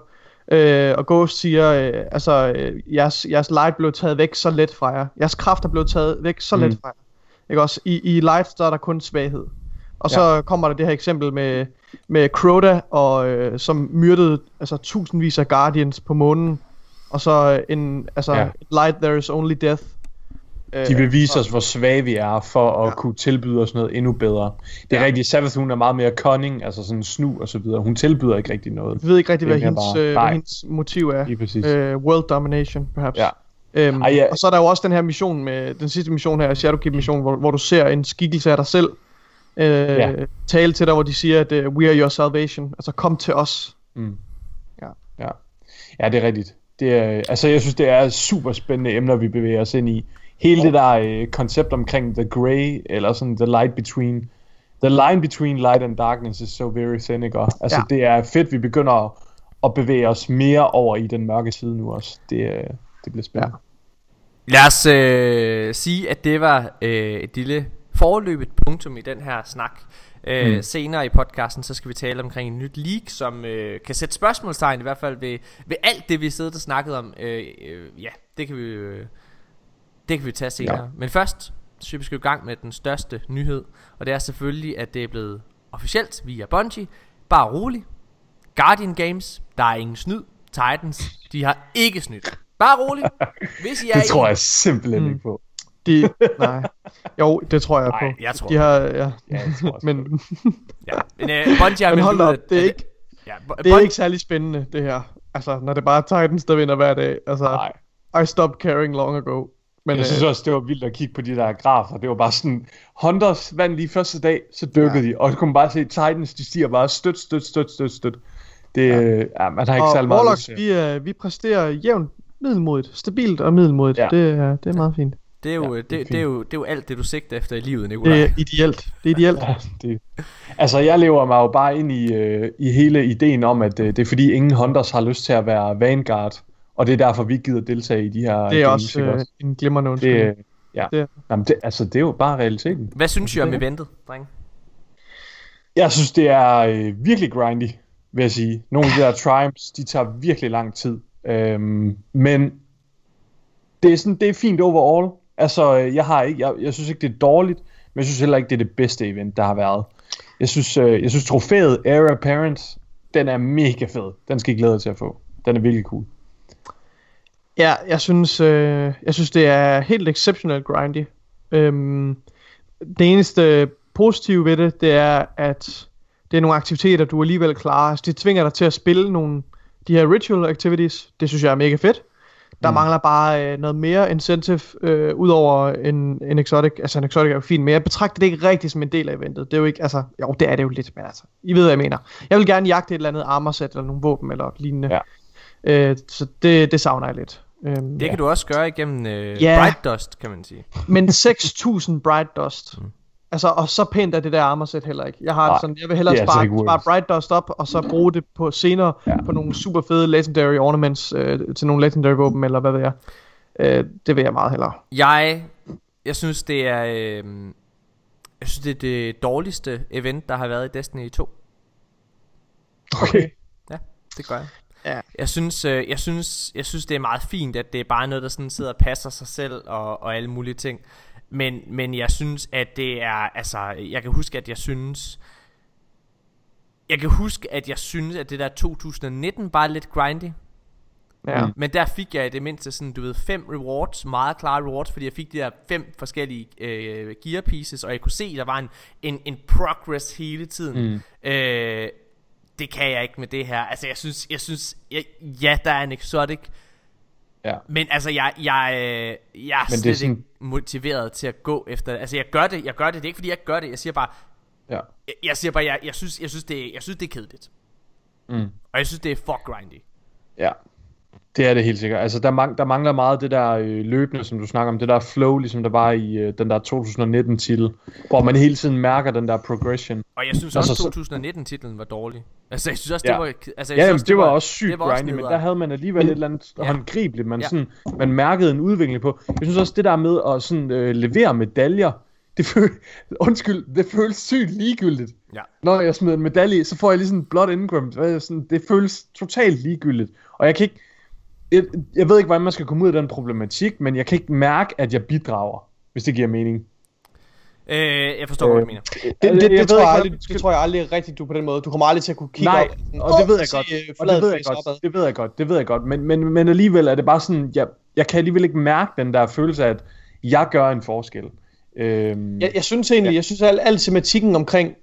S2: Øh, og Ghost siger, øh, altså, øh, jeres, jeres light blev taget væk så let fra jer. Jeres kræfter blev taget væk så
S3: Mm.
S2: let fra jer. Ikke også? I, I light, der er der kun svaghed. Og så ja. kommer der det her eksempel med, med Crota, og, øh, som myrdede altså, tusindvis af Guardians på månen. Og så en, altså,
S3: ja.
S2: light there is only death. Øh,
S3: De vil vise
S2: og-
S3: os, hvor svage vi er, for at
S2: Ja.
S3: kunne tilbyde os noget endnu bedre. Det er
S2: Ja.
S3: rigtigt, Savathun er meget mere cunning, altså sådan snu og så videre. Hun tilbyder ikke rigtig noget.
S2: Vi ved ikke rigtig, hvad hendes,
S3: bare-
S2: øh, hvad hendes motiv er.
S3: Lige præcis.
S2: Øh, world domination, perhaps.
S3: Ja.
S2: Øhm,
S3: Ej, ja.
S2: Og så er der jo også den her mission med den sidste mission her, Shadowkeep mission, hvor, hvor du ser en skikkelse af dig selv øh,
S3: Ja.
S2: tale til dig, hvor de siger, at uh, we are your salvation. Altså kom til os.
S3: Mm.
S2: Ja.
S3: ja. Ja, det er rigtigt. Det er, altså, jeg synes, det er super spændende emner, vi bevæger os ind i. Hele det der øh, koncept omkring the gray, eller sådan the light between, the line between light and darkness is so very? Og, Altså,
S2: Ja.
S3: det er fedt, vi begynder at, at bevæge os mere over i den mørke side nu også. Det, øh, det bliver spændende.
S1: Lad os øh, sige, at det var øh, et lille forløbet punktum i den her snak. Øh, mm. Senere i podcasten, så skal vi tale omkring en nyt leak, som øh, kan sætte spørgsmålstegn i hvert fald ved, ved alt det, vi siddet og snakket om. Øh, øh, ja, det kan vi øh, det kan vi tage senere. Ja. Men først, så synes vi skal i gang med den største nyhed, og det er selvfølgelig, at det er blevet officielt via Bungie. Bare rolig. Guardian Games, der er ingen snyd. Titans, de har ikke snydt. Bare rolig. Hvis I er
S3: Det tror jeg simpelthen
S2: Mm.
S3: ikke på.
S2: De, nej. Jo, det tror jeg
S3: Nej,
S2: på.
S1: jeg tror
S2: De har, ja.
S3: Ja, jeg tror
S2: Men,
S1: Ja, men uh, Bungie har
S2: men hold op,
S1: at-
S2: det er ikke,
S1: Ja, Bu-
S2: det er
S1: Bun-
S2: ikke særlig spændende, det her. Altså, når det bare er Titans, der vinder hver dag. Altså,
S3: Nej.
S2: I stopped caring long ago. Men,
S3: Jeg synes
S2: øh,
S3: også, det var vildt at kigge på de der grafer. Det var bare sådan, Hunters vandt lige første dag, så dykkede ja. de. Og du kunne bare se, Titans, de stiger bare støt, støt, støt, støt, støt. Det, ja. ja man har ikke
S2: og
S3: særlig meget
S2: Warlocks, vi, øh, vi præsterer jævnt middelmodigt, stabilt og middelmodigt.
S3: Ja.
S2: Det, er, det er meget fint.
S1: det, er jo,
S3: Ja,
S1: det,
S3: det er
S1: det, det, er jo, det er jo alt det, du sigter efter i livet, Nikolaj.
S2: Det er ideelt. Det er ideelt.
S3: Ja, det, altså, jeg lever mig jo bare ind i, øh, i hele ideen om, at øh, det er fordi, ingen Hunters har lyst til at være Vanguard. Og det er derfor, vi ikke gider deltage i de her
S2: Det er
S3: games,
S2: også øh, en glimrende
S3: Det,
S2: undskyldning.
S3: øh, ja.
S2: Det-
S3: Jamen, det, altså, det er jo bare realiteten.
S1: Hvad synes I om eventet, drenge?
S3: Jeg synes, det er øh, virkelig grindy, vil jeg sige. Nogle af de der triumphs, de tager virkelig lang tid. Øhm, men det er, sådan, det er fint overall. Altså, øh, jeg, har ikke, jeg, jeg synes ikke, det er dårligt, men jeg synes heller ikke, det er det bedste event, der har været. Jeg synes, øh, jeg synes trofæet Heir Apparent, den er mega fed. Den skal I glæde jer til at få. Den er virkelig cool.
S2: Ja, jeg synes, øh, jeg synes det er helt exceptionelt grindy. Øhm, det eneste positive ved det, det er, at det er nogle aktiviteter, du alligevel klarer. Altså, det tvinger dig til at spille nogle de her ritual activities. Det synes jeg er mega fedt. Der mm. Mangler bare øh, noget mere incentive, øh, udover en, en exotic. Altså en exotic er jo fint, men jeg betragter det ikke rigtig som en del af eventet. Det er jo ikke, altså, jo det er det jo lidt, men altså, I ved hvad jeg mener. Jeg vil gerne jagte et eller andet armor set, eller nogle våben, eller lignende.
S3: Ja.
S2: Øh, så det, det savner jeg lidt. Øhm,
S1: Det kan du også gøre igennem øh,
S2: Ja.
S1: Bright Dust, kan man sige.
S2: Men 6.000 Bright Dust.
S1: Mm.
S2: Altså, og så pænt er det der armor set heller ikke. Jeg har
S3: Nej,
S2: sådan, jeg vil hellere
S3: er altså
S2: spare, spare. Bright Dust op, og så bruge det på senere
S3: Ja.
S2: på nogle super fede legendary ornaments øh, til nogle legendary våben, eller hvad ved jeg. Øh, det vil jeg meget hellere.
S1: Jeg, jeg synes, det er... Øh, jeg synes, det er det dårligste event, der har været i Destiny 2.
S3: Okay.
S1: Ja, det gør jeg.
S2: Ja.
S1: Jeg synes, øh, jeg synes, jeg synes, det er meget fint, at det er bare noget, der sådan sidder og passer sig selv og, og alle mulige ting. Men, men jeg synes, at det er, altså, jeg kan huske, at jeg synes, jeg kan huske, at jeg synes, at det der 2019 bare er lidt grindy.
S2: Ja.
S3: Mm.
S1: Men der fik jeg i det mindste sådan, du ved, fem rewards, meget klare rewards, fordi jeg fik de der fem forskellige øh, gear pieces, og jeg kunne se, der var en, en, en progress hele tiden.
S3: Mm.
S1: Øh, det kan jeg ikke med det her. Altså, jeg synes, jeg synes, jeg, ja, der er en exotic,
S3: Ja.
S1: men altså, jeg, jeg, øh, jeg er
S3: Men det er
S1: slet
S3: sådan-
S1: ikke motiveret til at gå efter det. Altså, jeg gør det, jeg gør det, det er ikke fordi, jeg gør det, jeg siger bare,
S3: Ja.
S1: jeg, jeg siger bare, jeg, jeg, synes, jeg, synes, det, jeg synes, det er kedeligt.
S3: Mm.
S1: Og jeg synes, det er for grindy.
S3: Ja, det er det helt sikkert. Altså, der, mang- der mangler meget det der øh, løbende, som du snakker om, det der flow, ligesom der var i øh, den der 2019-titel, hvor man hele tiden mærker den der progression.
S1: Og jeg synes
S3: Altså,
S1: også,
S3: så-
S1: 2019-titlen var dårlig. Altså, jeg synes også,
S3: Ja.
S1: det var... Altså, jeg
S3: Ja,
S1: synes
S3: jamen, det var også sygt
S1: det var også
S3: grindy, men der havde man alligevel et eller andet
S1: Ja.
S3: håndgribeligt, man,
S1: Ja.
S3: sådan, man mærkede en udvikling på. Jeg synes også, det der med at sådan, øh, levere medaljer, det føles, undskyld, det føles sygt ligegyldigt.
S1: Ja.
S3: Når jeg smider en medalje, så får jeg lige sådan en er det sådan, det føles totalt ligegyldigt. Og jeg kan ikke, jeg, jeg ved ikke, hvordan man skal komme ud af den problematik, men jeg kan ikke mærke, at jeg bidrager, hvis det giver mening.
S1: Øh, jeg forstår, hvad
S3: Øh,
S1: du mener.
S2: Det, det, det, det, tror jeg aldrig, det tror jeg aldrig rigtigt, du på den måde. Du kommer aldrig til at kunne kigge
S3: Nej,
S2: op. sådan,
S3: og det ved jeg godt.
S2: øh,
S3: Og det ved jeg godt. Det ved jeg godt. Det ved jeg godt. Men, men, men alligevel er det bare sådan, jeg, jeg kan alligevel ikke mærke den der følelse af, at jeg gør en forskel. Øhm,
S2: Jeg, jeg synes egentlig,
S3: Ja.
S2: jeg synes al, al tematikken omkring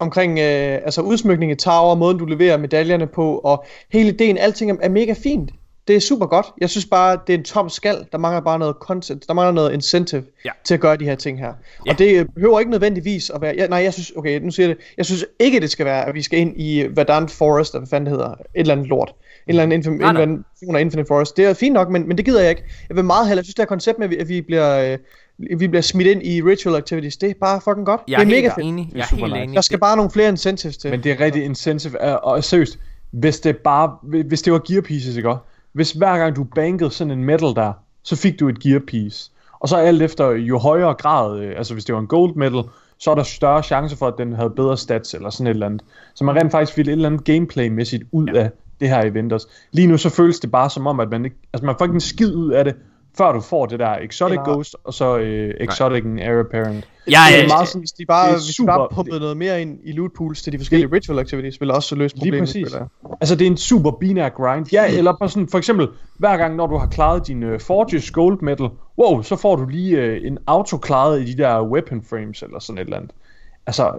S2: omkring øh, altså udsmykning i tower, måden du leverer medaljerne på, og hele ideen, alting er, er mega fint. Det er super godt. Jeg synes bare, det er en tom skal. Der mangler bare noget content. Der mangler noget incentive
S1: Ja.
S2: til at gøre de her ting her.
S1: Ja.
S2: Og det behøver ikke nødvendigvis at være... Ja, nej, jeg synes... Okay, nu siger jeg det. Jeg synes ikke, det skal være, at vi skal ind i Verdant Forest, eller hvad fanden det hedder. Et eller andet lort. En eller anden, infin- en
S1: Nej,
S2: eller
S1: nej.
S2: Infinite Forest. Det er fint nok, men, men det gider jeg ikke. Jeg vil meget hellere... Jeg synes, det her koncept med, at vi, at vi bliver... Øh, vi bliver smidt ind i ritual activities, det er bare fucking godt.
S1: Jeg
S2: det er
S1: er helt
S2: mega fedt.
S1: enig. Jeg er
S3: super
S1: helt
S3: nice.
S1: enig.
S2: Der skal bare nogle flere incentives til.
S3: Men det er rigtig incentive, og, og seriøst, hvis det bare, hvis det var gear pieces, ikke også? Hvis hver gang du bankede sådan en metal der, så fik du et gear piece. Og så alt efter, jo højere grad, øh, altså hvis det var en gold medal, så er der større chance for, at den havde bedre stats eller sådan et eller andet. Så man rent faktisk ville et eller andet gameplay-mæssigt ud af det her event også. Lige nu så føles det bare som om, at man ikke, altså man får ikke en skid ud af det, før du får det der Exotic
S2: Eller-
S3: Ghost, og så øh, Exotic and Heir Apparent.
S1: Jeg,
S3: det er
S1: øh,
S3: meget sådan,
S2: Hvis de bare,
S3: det er
S2: hvis de
S3: super-
S2: bare pumpede noget mere ind i loot pools til de forskellige ritual activities, ville også løse
S3: Lige
S2: problemet.
S3: præcis.
S2: føler jeg.
S3: Altså det er en super binær grind. Ja, eller på sådan, for eksempel, hver gang når du har klaret din uh, Forges Gold Medal, wow, så får du lige uh, en auto klaret i de der weapon frames, eller sådan et eller andet. Altså,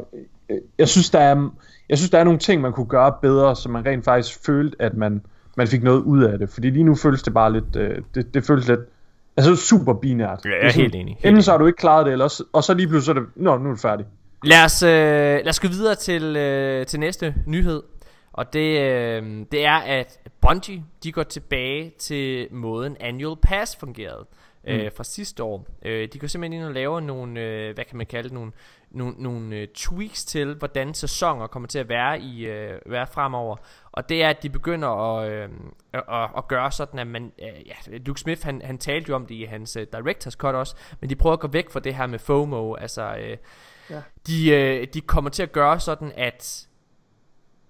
S3: øh, jeg synes, der er, jeg synes, der er nogle ting, man kunne gøre bedre, så man rent faktisk følte, at man, man fik noget ud af det. Fordi lige nu føles det bare lidt, øh, det, det føles lidt, altså super binært.
S1: Jeg er
S3: sådan,
S1: helt enig, helt
S3: Enten så har du ikke klaret det, eller også, og så lige pludselig så er det, nå, nu er det færdigt.
S1: Lad os, øh, lad os gå videre til, øh, til næste nyhed. Og det, øh, det er, at Bungie de går tilbage til måden Annual Pass fungerede øh,
S3: Mm.
S1: fra sidste år. Øh, de går simpelthen ind og laver nogle, øh, hvad kan man kalde det, nogle, nogle, nogle øh, tweaks til, hvordan sæsoner kommer til at være, i, øh, være fremover. Og det er, at de begynder at, øh, at, at, at gøre sådan, at man... Øh, ja, Luke Smith, han, han talte jo om det i hans øh, Directors Cut også, men de prøver at gå væk fra det her med FOMO, altså... Øh,
S2: Ja.
S1: de, øh, de kommer til at gøre sådan, at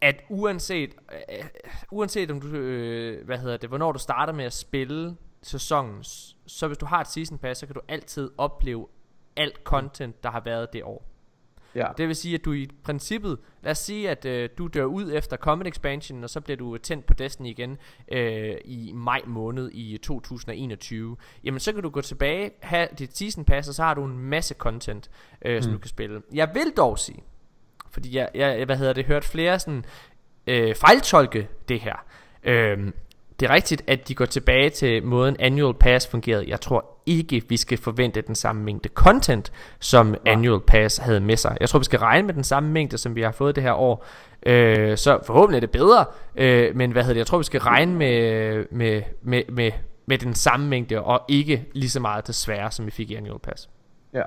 S1: at uanset øh, uanset om du øh, hvad hedder det, hvornår du starter med at spille sæsonen, så hvis du har et season pass, så kan du altid opleve alt content der har været det år.
S3: Ja.
S1: Det vil sige at du i princippet, lad os sige at øh, du dør ud efter Comet Expansion, og så bliver du tændt på Destiny igen øh, i maj måned i 2021. Jamen så kan du gå tilbage, have dit season pass, og så har du en masse content, øh, som
S3: Mm.
S1: du kan spille. Jeg vil dog sige, fordi jeg, jeg hvad hedder det, hørt flere sådan øh, fejltolke det her. Øhm, det er rigtigt, at de går tilbage til måden Annual Pass fungerede. Jeg tror ikke, vi skal forvente den samme mængde content, som Annual Pass havde med sig. Jeg tror, vi skal regne med den samme mængde, som vi har fået det her år. Øh, så forhåbentlig er det bedre, øh, men hvad hedder det? Jeg tror, vi skal regne med, med, med, med, med den samme mængde, og ikke lige så meget desværre, som vi fik i Annual Pass.
S3: Ja.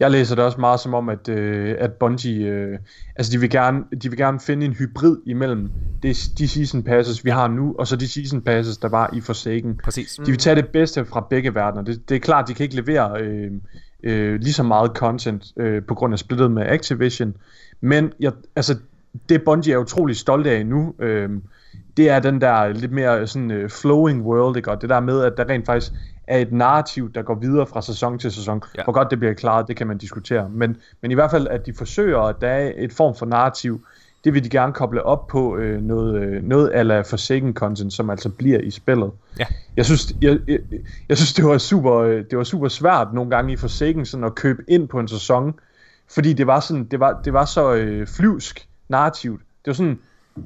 S3: Jeg læser det også meget som om, at, øh, at Bungie, øh, altså de vil, gerne, de vil gerne finde en hybrid imellem det, de season passes, vi har nu, og så de season passes, der var i Forsaken.
S1: Præcis.
S3: De vil tage det bedste fra begge verdener. Det, det er klart, de kan ikke levere øh, øh, lige så meget content øh, på grund af splittet med Activision. Men jeg, altså, det Bungie er utrolig stolte af nu, øh, det er den der lidt mere sådan øh, flowing world, ikke? og det der med, at der rent faktisk er et narrativ, der går videre fra sæson til sæson.
S1: Ja.
S3: Hvor godt det bliver klaret, det kan man diskutere. Men, men i hvert fald, at de forsøger, at der er et form for narrativ, det vil de gerne koble op på øh, noget, øh, noget ala Forsaken content, som altså bliver i spillet.
S1: Ja.
S3: Jeg synes, jeg, jeg, jeg synes det, var super, øh, det var super svært nogle gange i Forsaken sådan at købe ind på en sæson, fordi det var, sådan, det var, det var så øh, flyvsk narrativt. Det var sådan,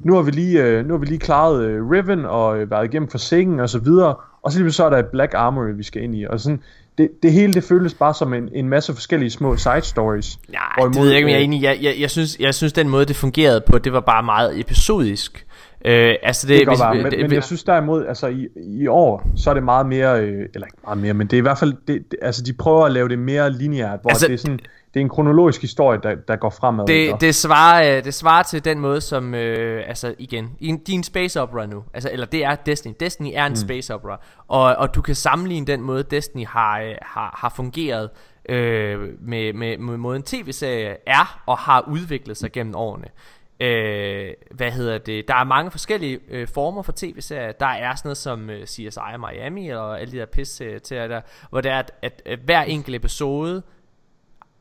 S3: nu har vi lige, øh, nu har vi lige klaret øh, Riven og øh, været igennem Forsaken og så videre, og så lige så er der et Black Armory, vi skal ind i. Og sådan, det, det hele det føles bare som en, en masse forskellige små side stories.
S1: Nej,
S3: Hvorimod,
S1: det ved jeg ikke, om jeg er
S3: øh,
S1: enig jeg, jeg, jeg, synes, jeg synes, den måde, det fungerede på, det var bare meget episodisk. Øh, altså det,
S3: Det
S1: hvis-
S3: være, men,
S1: det-
S3: men jeg synes derimod, altså i, i år, så er det meget mere, øh, eller ikke meget mere, men det er i hvert fald, det, det, altså de prøver at lave det mere lineært, hvor
S1: altså,
S3: det er sådan, det er en kronologisk historie, der, der går fremad.
S1: det, det, svarer, øh, det svarer til den måde, som, øh, altså igen, din space opera nu, altså, eller det er Destiny. Destiny er en mm. space opera, og, og du kan sammenligne den måde, Destiny har, øh, har, har fungeret øh, med, med, med måden tv-serie er og har udviklet sig gennem årene. Øh, hvad hedder det? Der er mange forskellige øh, former for tv-serier. Der er sådan noget som øh, CSI Miami og alle de der pis til der, hvor det er, at, at, at hver enkelt episode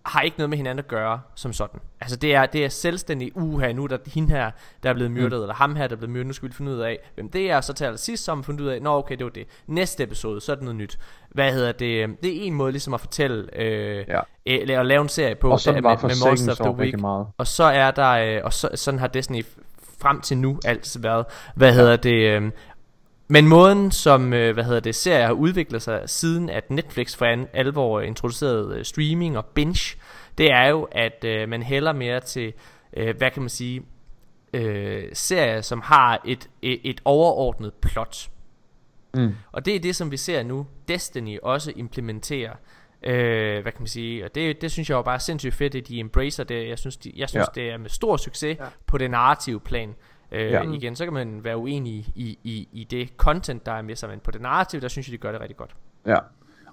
S1: har ikke noget med hinanden at gøre som sådan. Altså det er, det er selvstændig uha, nu er der hende her, der er blevet myrdet, mm. eller ham her, der er blevet myrdet, nu skal vi finde ud af, hvem det er, og så til allersidst, så har man fundet ud af, nå okay, det var det. Næste episode, så er det noget nyt. Hvad hedder det? Det er en måde ligesom at fortælle, øh,
S3: Ja.
S1: eller at lave en serie på,
S3: og sådan
S1: der-
S3: var
S1: med,
S3: for
S1: med Monster of the Week.
S3: meget.
S1: Og så er der, øh, og så, sådan har f- frem til nu altid været, hvad hedder det, øh, men måden som, øh, hvad hedder det, serier har udviklet sig siden at Netflix for an, alvor introducerede øh, streaming og binge, det er jo, at øh, man hælder mere til, øh, hvad kan man sige, øh, serier, som har et, et, et overordnet plot.
S3: Mm.
S1: Og det er det, som vi ser nu, Destiny også implementerer. Øh, hvad kan man sige Og det, det synes jeg jo bare er sindssygt fedt At de embracer det Jeg synes, de, jeg synes ja. det er med stor succes
S2: Ja.
S1: På det narrative plan øh,
S3: Ja.
S1: Igen så kan man være uenig i, i, i det content der er med sig Men på det narrative der synes jeg de gør det rigtig godt
S3: Ja.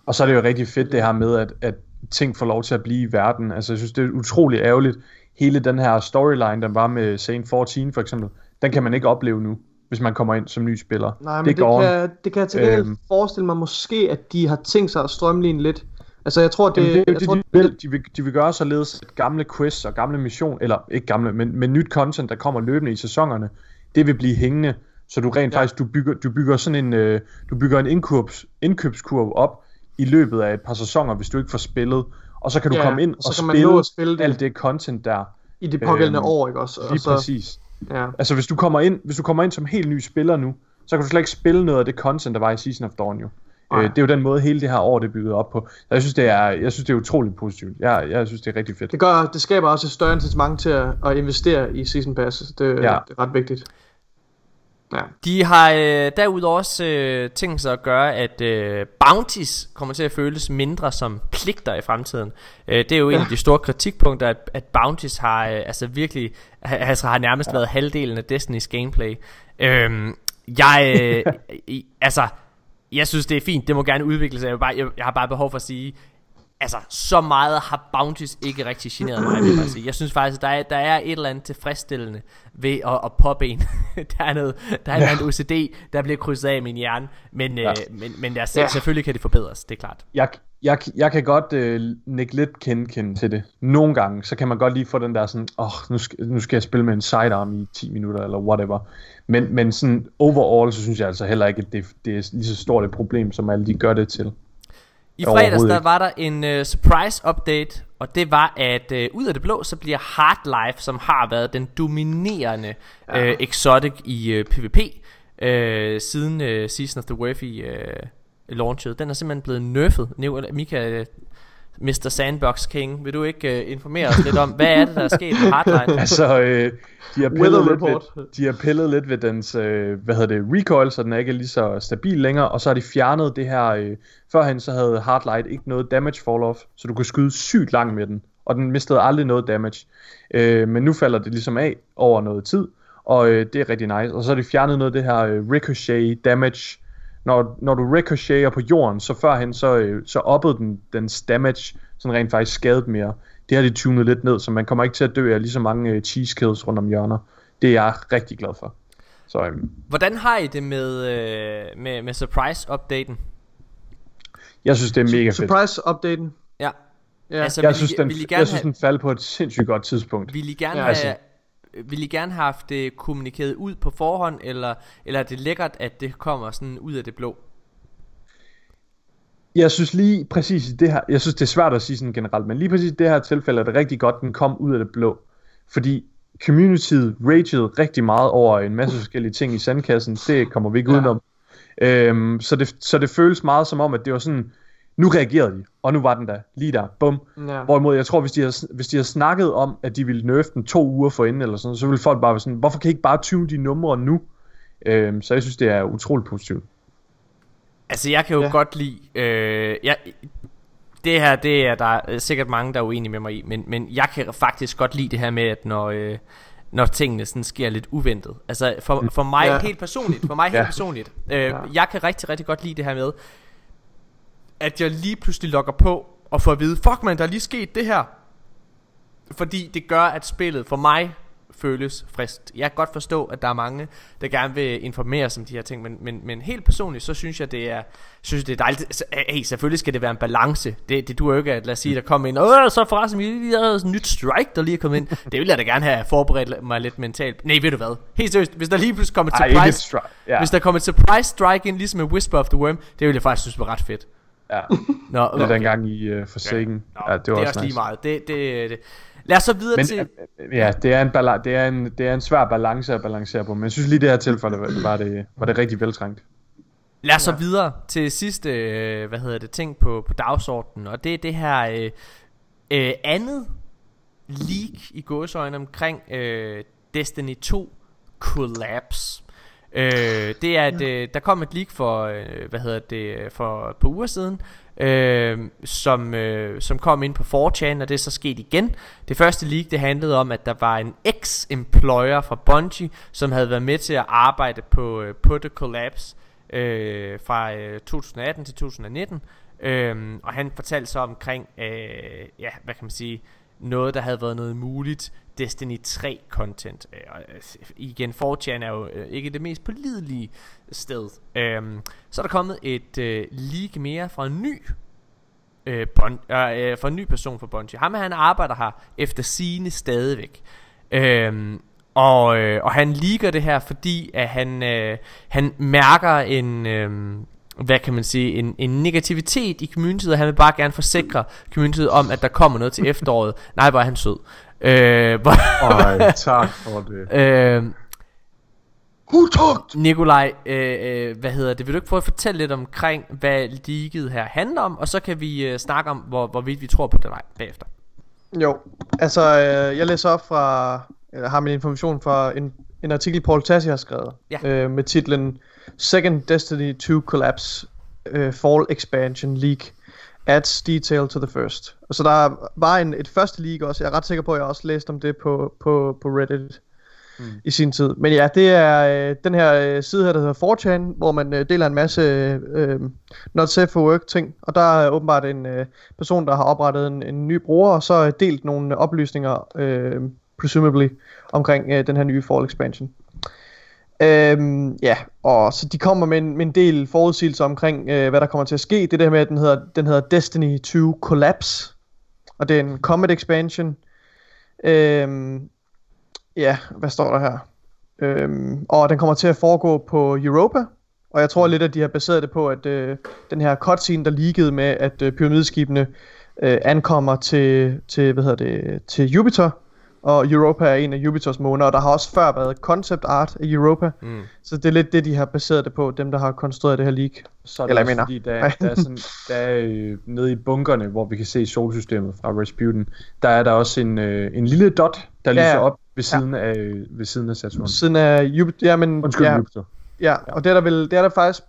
S3: Og så er det jo rigtig fedt det her med, at, at ting får lov til at blive i verden. Altså jeg synes, det er utrolig ærgerligt. Hele den her storyline, der var med Saint 14 for eksempel, den kan man ikke opleve nu. hvis man kommer ind som ny spiller.
S2: Nej, men det, det, kan, det kan jeg til gengæld øhm, forestille mig måske, at de har tænkt sig at strømline lidt. Altså jeg tror, det...
S3: Jamen, det,
S2: jeg
S3: det,
S2: tror,
S3: de, vil, de, vil, de vil gøre således, at gamle quiz og gamle mission, eller ikke gamle, men, men nyt content, der kommer løbende i sæsonerne, det vil blive hængende, så du rent ja. faktisk, du bygger, du bygger sådan en, øh, du bygger en indkøbs, indkøbskurve op i løbet af et par sæsoner, hvis du ikke får spillet, og så kan du
S2: Ja,
S3: komme ind
S2: og så
S3: og
S2: kan man
S3: spille,
S2: spille det.
S3: alt det content der.
S2: I det pågældende
S3: Øhm,
S2: år, ikke også?
S3: Lige
S2: Og så,
S3: præcis.
S2: ja.
S3: Altså hvis du kommer ind, hvis du kommer ind som helt ny spiller nu, så kan du slet ikke spille noget af det content der var i Season of Dawn jo. Øh, det er jo den måde hele det her år det er bygget op på. Jeg synes det er jeg synes det er utroligt positivt. Jeg jeg synes det er rigtig fedt.
S2: Det, gør, det skaber også et større incitament til at, at investere i Season Pass. Det, ja. det er ret vigtigt. Ja.
S1: De har øh, derudover også øh, tænkt sig at gøre, at øh, bounties kommer til at føles mindre som pligter i fremtiden. Øh, det er jo ja. en af de store kritikpunkter, at, at bounties har øh, altså virkelig altså har nærmest ja. været halvdelen af Destiny's gameplay. Øh, jeg, øh, altså, jeg synes det er fint, det må gerne udvikle sig. Jeg, bare, jeg, jeg har bare behov for at sige, altså, så meget har bounties ikke rigtig generet mig, vil jeg sige. Jeg synes faktisk, der er, der er et eller andet tilfredsstillende ved at, at poppe en. der er noget, der er ja. en OCD, der bliver krydset af i min hjerne, men, ja. øh, men, men der,
S2: Ja.
S1: selvfølgelig kan det forbedres, det er klart.
S3: Jeg, jeg, jeg kan godt øh, nikke lidt kendkende til det. Nogle gange, så kan man godt lige få den der sådan, åh, oh, nu, skal, nu skal jeg spille med en sidearm i 10 minutter, eller whatever. Men, men sådan overall, så synes jeg altså heller ikke, at det, det er lige så stort et problem, som alle de gør det til.
S1: I fredags der var der en uh, surprise update, og det var, at uh, ud af det blå, så bliver Hardlife, som har været den dominerende ja. uh, exotic i uh, PvP, uh, siden uh, Season of the Worthy uh, launchet, den er simpelthen blevet nerfed. Mika, Mr. Sandbox King, vil du ikke uh, informere os lidt om, hvad er det, der er sket med Hardlife?
S3: Altså, øh, de, har pillet lidt
S2: report.
S3: ved, de har pillet lidt ved dens, øh, hvad hedder det, recoil, så den er ikke lige så stabil længere, og så har de fjernet det her, øh, førhen så havde Hardlight ikke noget damage fall off, så du kunne skyde sygt langt med den, og den mistede aldrig noget damage. Øh, men nu falder det ligesom af over noget tid, og øh, det er rigtig nice. Og så har de fjernet noget af det her øh, ricochet damage, når, når du ricocheter på jorden, så førhen så, øh, så oppede den dens damage, sådan rent faktisk skadet mere. Det har de tunet lidt ned, så man kommer ikke til at dø af lige så mange øh, cheese kills rundt om hjørner. Det er jeg rigtig glad for. Så øhm,
S1: Hvordan har I det med, øh, med, med surprise-updaten?
S3: jeg synes, det er mega fedt.
S2: Surprise-updaten.
S1: Ja.
S2: Ja.
S1: Altså,
S3: Jeg
S1: vil
S3: synes,
S1: I,
S3: den,
S1: vil I gerne
S3: jeg synes,
S1: have,
S3: den faldt på et sindssygt godt tidspunkt.
S1: Vil I gerne
S2: Ja,
S1: have,
S3: altså.
S1: Vil I gerne have haft det kommunikeret ud på forhånd, eller, eller er det lækkert, at det kommer sådan ud af det blå?
S3: Jeg synes lige præcis i det her, jeg synes det er svært at sige sådan generelt, men lige præcis i det her tilfælde er det rigtig godt, den kom ud af det blå. Fordi communityet ragede rigtig meget over en masse forskellige ting i sandkassen, det kommer vi ikke
S2: Ja.
S3: udenom. Øhm, så, det, så det føles meget som om, at det var sådan, nu reagerede de, og nu var den der, lige der, bum.
S2: Ja.
S3: Hvorimod jeg tror, hvis de, havde, hvis de havde snakket om, at de ville nerfe den to uger forinden, eller sådan, så ville folk bare være sådan, hvorfor kan I ikke bare tune de numre nu? Øhm, så jeg synes, det er utroligt positivt.
S1: Altså, jeg kan jo ja. Godt lide... Øh, jeg, det her, det er der er sikkert mange, der er uenige med mig i, men, men jeg kan faktisk godt lide det her med, at når... Øh, når tingene sådan sker lidt uventet. Altså for, for mig
S2: Ja.
S1: helt personligt, for mig helt
S3: Ja.
S1: personligt, øh,
S2: Ja.
S1: jeg kan rigtig, rigtig godt lide det her med, at jeg lige pludselig logger på og får at vide, fuck man, der er lige sket det her. Fordi det gør, at spillet for mig føles frist. Jeg kan godt forstå, at der er mange, der gerne vil informeres om de her ting, men, men, men helt personligt, så synes jeg, det er, synes jeg, det er dejligt. Så, Hey, selvfølgelig skal det være en balance. Det, det duer jo ikke, at lad os sige, der kommer en, Åh, så forresten, vi lige har sådan et nyt strike, der lige er kommet ind. Det vil jeg da gerne have forberedt mig lidt mentalt. Nej, ved du hvad? Helt seriøst, hvis der lige pludselig kommer et
S3: Ej,
S1: surprise,
S3: stri- ja.
S1: hvis der kommer et surprise strike ind, ligesom med Whisper of the Worm, det vil jeg faktisk synes var ret fedt.
S3: Ja,
S1: Nå,
S3: det er
S1: okay.
S3: dengang i uh, Forsaken.
S1: Nå,
S3: Ja, det var
S1: det er
S3: også
S1: også lige
S3: nice.
S1: meget. Det, det, det. Lad os så videre
S3: Men
S1: til...
S3: øh, ja, det er, en bala- det, er en, det er en svær balance at balancere på, men jeg synes lige det her tilfælde var, var, det, var det rigtig veltrængt.
S1: Lad os så videre til sidste, øh, hvad hedder det, ting på, på dagsordenen, og det er det her øh, øh, andet leak i gåsøjne omkring øh, Destiny 2 Collapse. Øh, det er, at øh, der kom et leak for, øh, hvad hedder det, for et par uger siden, øh, som, øh, som kom ind på 4chan, og det er så sket igen. Det første leak, det handlede om, at der var en ex-employer fra Bungie, som havde været med til at arbejde på, øh, på The Collapse øh, fra øh, 2018 til 2019. Øhm, og han fortalte så omkring, øh, ja, hvad kan man sige, noget, der havde været noget muligt Destiny 3 content. Og, øh, igen, 4chan er jo øh, ikke det mest pålidelige sted. Øhm, så er der kommet et øh, leak mere fra en ny øh, bon, øh, øh fra en ny person fra Bungie. Ham han arbejder her efter sine stadigvæk. Øhm, og, øh, og han liker det her, fordi at han, øh, han mærker en, øh, hvad kan man sige, en, en negativitet i communityet, og han vil bare gerne forsikre communityet om, at der kommer noget til efteråret. Nej, hvor er han sød. Øh, hvor,
S3: Ej, tak for det.
S1: øh,
S3: Hutugt!
S1: Nikolaj, øh, øh, hvad hedder det? Vil du ikke prøve at fortælle lidt omkring, hvad leaget her handler om, og så kan vi øh, snakke om, hvor, hvorvidt vi tror på det bagefter.
S2: Jo, altså øh, jeg læser op fra, eller har min information fra en, en artikel Paul Tassi har skrevet,
S1: Ja.
S2: øh, med titlen Second Destiny 2 Collapse øh, Fall Expansion Leak adds detail to the first. Og så der var en, et første leak også, jeg er ret sikker på, at jeg også læste om det på, på, på Reddit mm. i sin tid. Men ja, det er øh, den her øh, side her, der hedder 4chan, hvor man øh, deler en masse øh, not safe for work ting. Og der er åbenbart en øh, person, der har oprettet en, en ny bruger, og så øh, delt nogle oplysninger, øh, presumably, omkring øh, den her nye Fall Expansion. Øhm, ja, og så de kommer med en, med en del forudsigelser omkring, øh, hvad der kommer til at ske. Det der det her med, at den hedder, den hedder Destiny 2 Collapse, og det er en Comet Expansion. Øhm, ja, hvad står der her? Øhm, og den kommer til at foregå på Europa, og jeg tror lidt, at de har baseret det på, at øh, den her cutscene, der leakede med, at øh, pyramideskibene øh, ankommer til, til, hvad hedder det, til Jupiter, og Europa er en af Jupiters måner, og der har også før været concept art af Europa,
S1: Mm.
S2: så det er lidt det, de har baseret det på, dem der har konstrueret det her leak.
S3: Så er det
S2: Eller
S3: også
S2: jeg mener-
S3: fordi, der,
S2: Nej.
S3: der er, sådan, der er øh, nede i bunkerne, hvor vi kan se solsystemet fra Rasputin, der er der også en, øh, en lille dot, der
S2: Ja,
S3: lyser
S2: ja.
S3: op ved siden, af, ved siden af Saturn.
S2: Siden af Jupiter, ja, men,
S3: Undskyld,
S2: ja,
S3: Jupiter.
S2: ja, og det er der vel, det er der faktisk,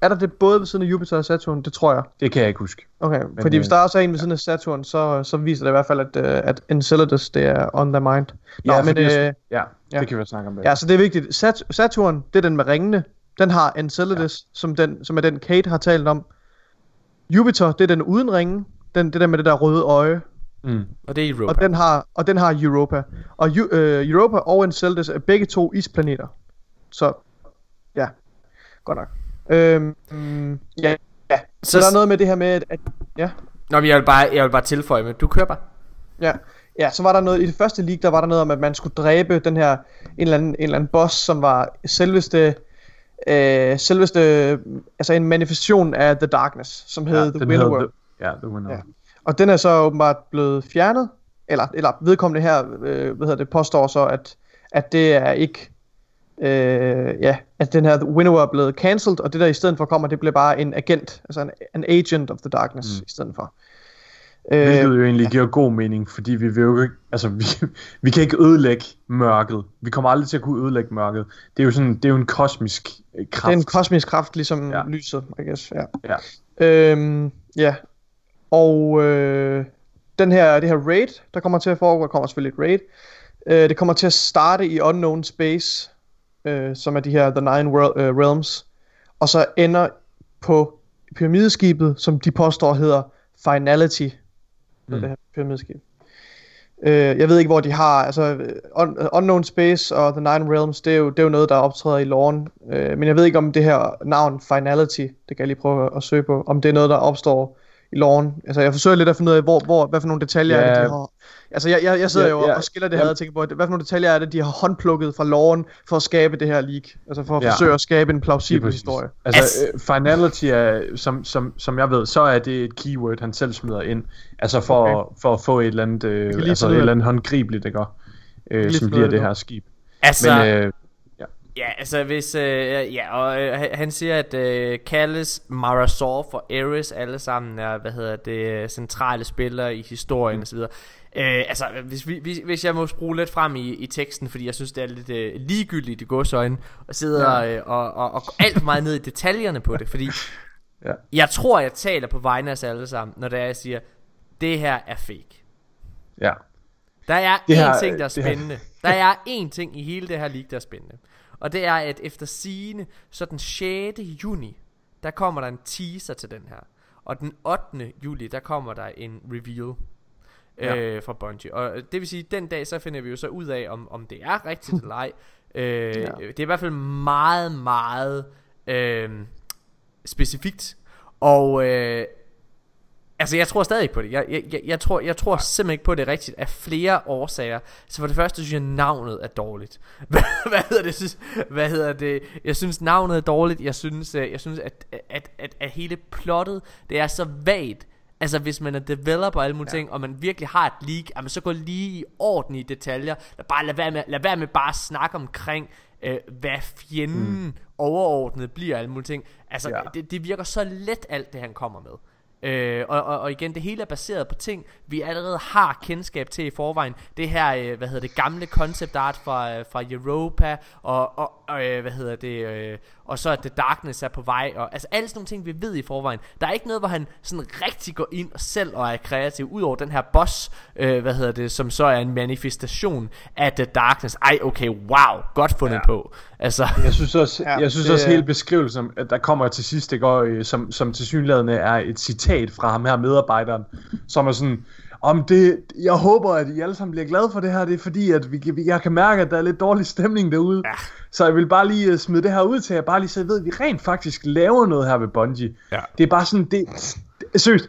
S2: er der det både ved siden af Jupiter og Saturn? Det tror jeg.
S3: Det kan jeg ikke huske.
S2: Okay, fordi
S3: øh,
S2: hvis der også er en ved siden af Saturn, så, så viser det i hvert fald, at, uh, at Enceladus, det er on the mind. Nå,
S3: Ja,
S2: men øh,
S3: Ja,
S2: ja.
S3: det kan vi snakke om.
S2: ja, så det er vigtigt. Sat- Saturn, det er den med ringene. Den har Enceladus, ja. som, den, som er den Kate har talt om. Jupiter, det er den uden ringe. Den, det der med det der røde øje.
S3: Mm.
S1: Og det er Europa.
S2: Og den har, og den har Europa. Og øh, Europa og Enceladus er begge to isplaneter. Så, ja, godt nok. Øhm, ja, ja. Så,
S1: Så-
S2: der er noget med det her med, at, at ja,
S1: Nå, men jeg vil bare, jeg vil bare tilføje, men du kører bare.
S2: Ja, ja, så var der noget, i det første league, der var der noget om, at man skulle dræbe den her, en eller anden, en eller anden boss, som var selveste, øh, selveste, altså en manifestation af The Darkness, som hed
S3: Ja,
S2: The Winnower.
S3: hedder The- Ja, The Winnower.
S2: Ja. Og den er så åbenbart blevet fjernet, eller, eller vedkommende her, øh, hvad hedder det, påstår så, at, at det er ikke, øh, ja, at den her Winnower er blevet cancelled, og det der i stedet for kommer, det bliver bare en agent, altså en, en agent of the darkness
S3: Mm.
S2: i stedet for.
S3: Hvilket
S2: Øh,
S3: jo egentlig giver god mening, fordi vi vil jo ikke, altså vi, vi kan ikke ødelægge mørket. Vi kommer aldrig til at kunne ødelægge mørket. Det er jo sådan, det er jo en kosmisk øh, kraft.
S2: Det er en kosmisk kraft, ligesom
S3: Ja.
S2: ja. lyset, I guess. Ja.
S3: Ja.
S2: Øhm, ja. Og øh, den her, det her raid, der kommer til at foregå, der kommer selvfølgelig et raid. Øh, det kommer til at starte i Unknown Space, øh, som er de her The Nine World, øh, Realms. Og så ender på pyramideskibet, som de påstår hedder Finality. Mm. Det her pyramideskib. Øh, jeg ved ikke, hvor de har, altså øh, Un- Unknown Space og The Nine Realms, det er jo, det er jo noget, der optræder i loven. Øh, men jeg ved ikke, om det her navn Finality, det kan jeg lige prøve at, at søge på, om det er noget, der opstår i loven. Altså, jeg forsøger lidt at finde ud af, hvor, hvor, hvad for nogle detaljer
S3: Ja.
S2: er det, de har. Altså, jeg, jeg, jeg sidder
S3: Ja,
S2: jo
S3: ja.
S2: og skiller det her og tænker på, hvad for nogle detaljer er det, de har håndplukket fra loven for at skabe det her leak. Altså, for at
S3: Ja.
S2: forsøge at skabe en plausibel historie.
S3: Altså,
S1: Altså-
S3: øh, finality er, som, som, som jeg ved, så er det et keyword, han selv smider ind. Altså for,
S2: Okay.
S3: for at få et eller andet, øh, altså et eller andet håndgribeligt, ikke? Øh, som bliver det
S2: det.
S3: her skib.
S1: Altså,
S3: Men øh,
S1: Ja, altså hvis, øh, ja, og øh, han- siger, at øh, Callis, Marisol og Ares alle sammen er, hvad hedder det, centrale spillere i historien mm. osv. Øh, altså, hvis, vi, hvis, hvis jeg må skrue lidt frem i, i teksten, fordi jeg synes, det er lidt øh, ligegyldigt i godsøjne, og sidder
S2: Ja.
S1: øh, og, og, og går alt for meget ned i detaljerne på det, fordi
S3: Ja.
S1: jeg tror, jeg taler på vegne af os alle sammen, når det er, jeg siger, det her er fake.
S3: ja.
S1: Der er
S3: Det
S1: én
S3: her-
S1: ting, der er
S3: her-
S1: spændende. Der er én ting i hele det her league, der er spændende. Og det er, at efter sigende, så den 6. juni, der kommer der en teaser til den her. Og den 8. juli, der kommer der en reveal. Ja. øh, fra Bungie. Og det vil sige, den dag, så finder vi jo så ud af, om, om det er rigtigt eller ej. Øh, ja. Det er i hvert fald meget, meget øh, specifikt. Og øh, Altså jeg tror stadig på det Jeg, jeg, jeg, jeg tror, jeg tror simpelthen ikke på det rigtigt Af flere årsager Så for det første synes jeg navnet er dårligt Hvad, hvad hedder det synes, Hvad hedder det Jeg synes navnet er dårligt Jeg synes, øh, jeg synes at, at, at, at hele plottet Det er så vagt Altså hvis man er developer og alle mulige ja. ting Og man virkelig har et leak jamen, Så gå lige i orden i detaljer Lad, bare, lad, være med, lad være med bare at snakke omkring øh, Hvad fjenden mm. overordnet bliver alle mulige ting Altså ja. det, det virker så let alt det han kommer med Øh, og, og, og igen, det hele er baseret på ting, vi allerede har kendskab til i forvejen. Det her, øh, hvad hedder det, gamle concept art fra, øh, fra Europa, og, og, øh, hvad hedder det, øh, og så at The Darkness er på vej, og altså alle sådan nogle ting, vi ved i forvejen. Der er ikke noget, hvor han sådan rigtig går ind og selv og er kreativ, udover den her boss, øh, hvad hedder det, som så er en manifestation af The Darkness. Ej, okay, wow, godt fundet ja. på. Altså.
S3: Jeg synes også, ja, jeg synes det, også hele beskrivelsen, at der kommer til sidst, det går, øh, som, som til synlædende er et citat fra ham her medarbejderen, som er sådan, om det, jeg håber, at I alle sammen bliver glade for det her, det er fordi, at vi, jeg kan mærke, at der er lidt dårlig stemning derude. Ja. Så jeg vil bare lige uh, smide det her ud til jer, bare lige så jeg ved, at vi rent faktisk laver noget her ved Bungie. Ja. Det er bare sådan, det, det seriøst,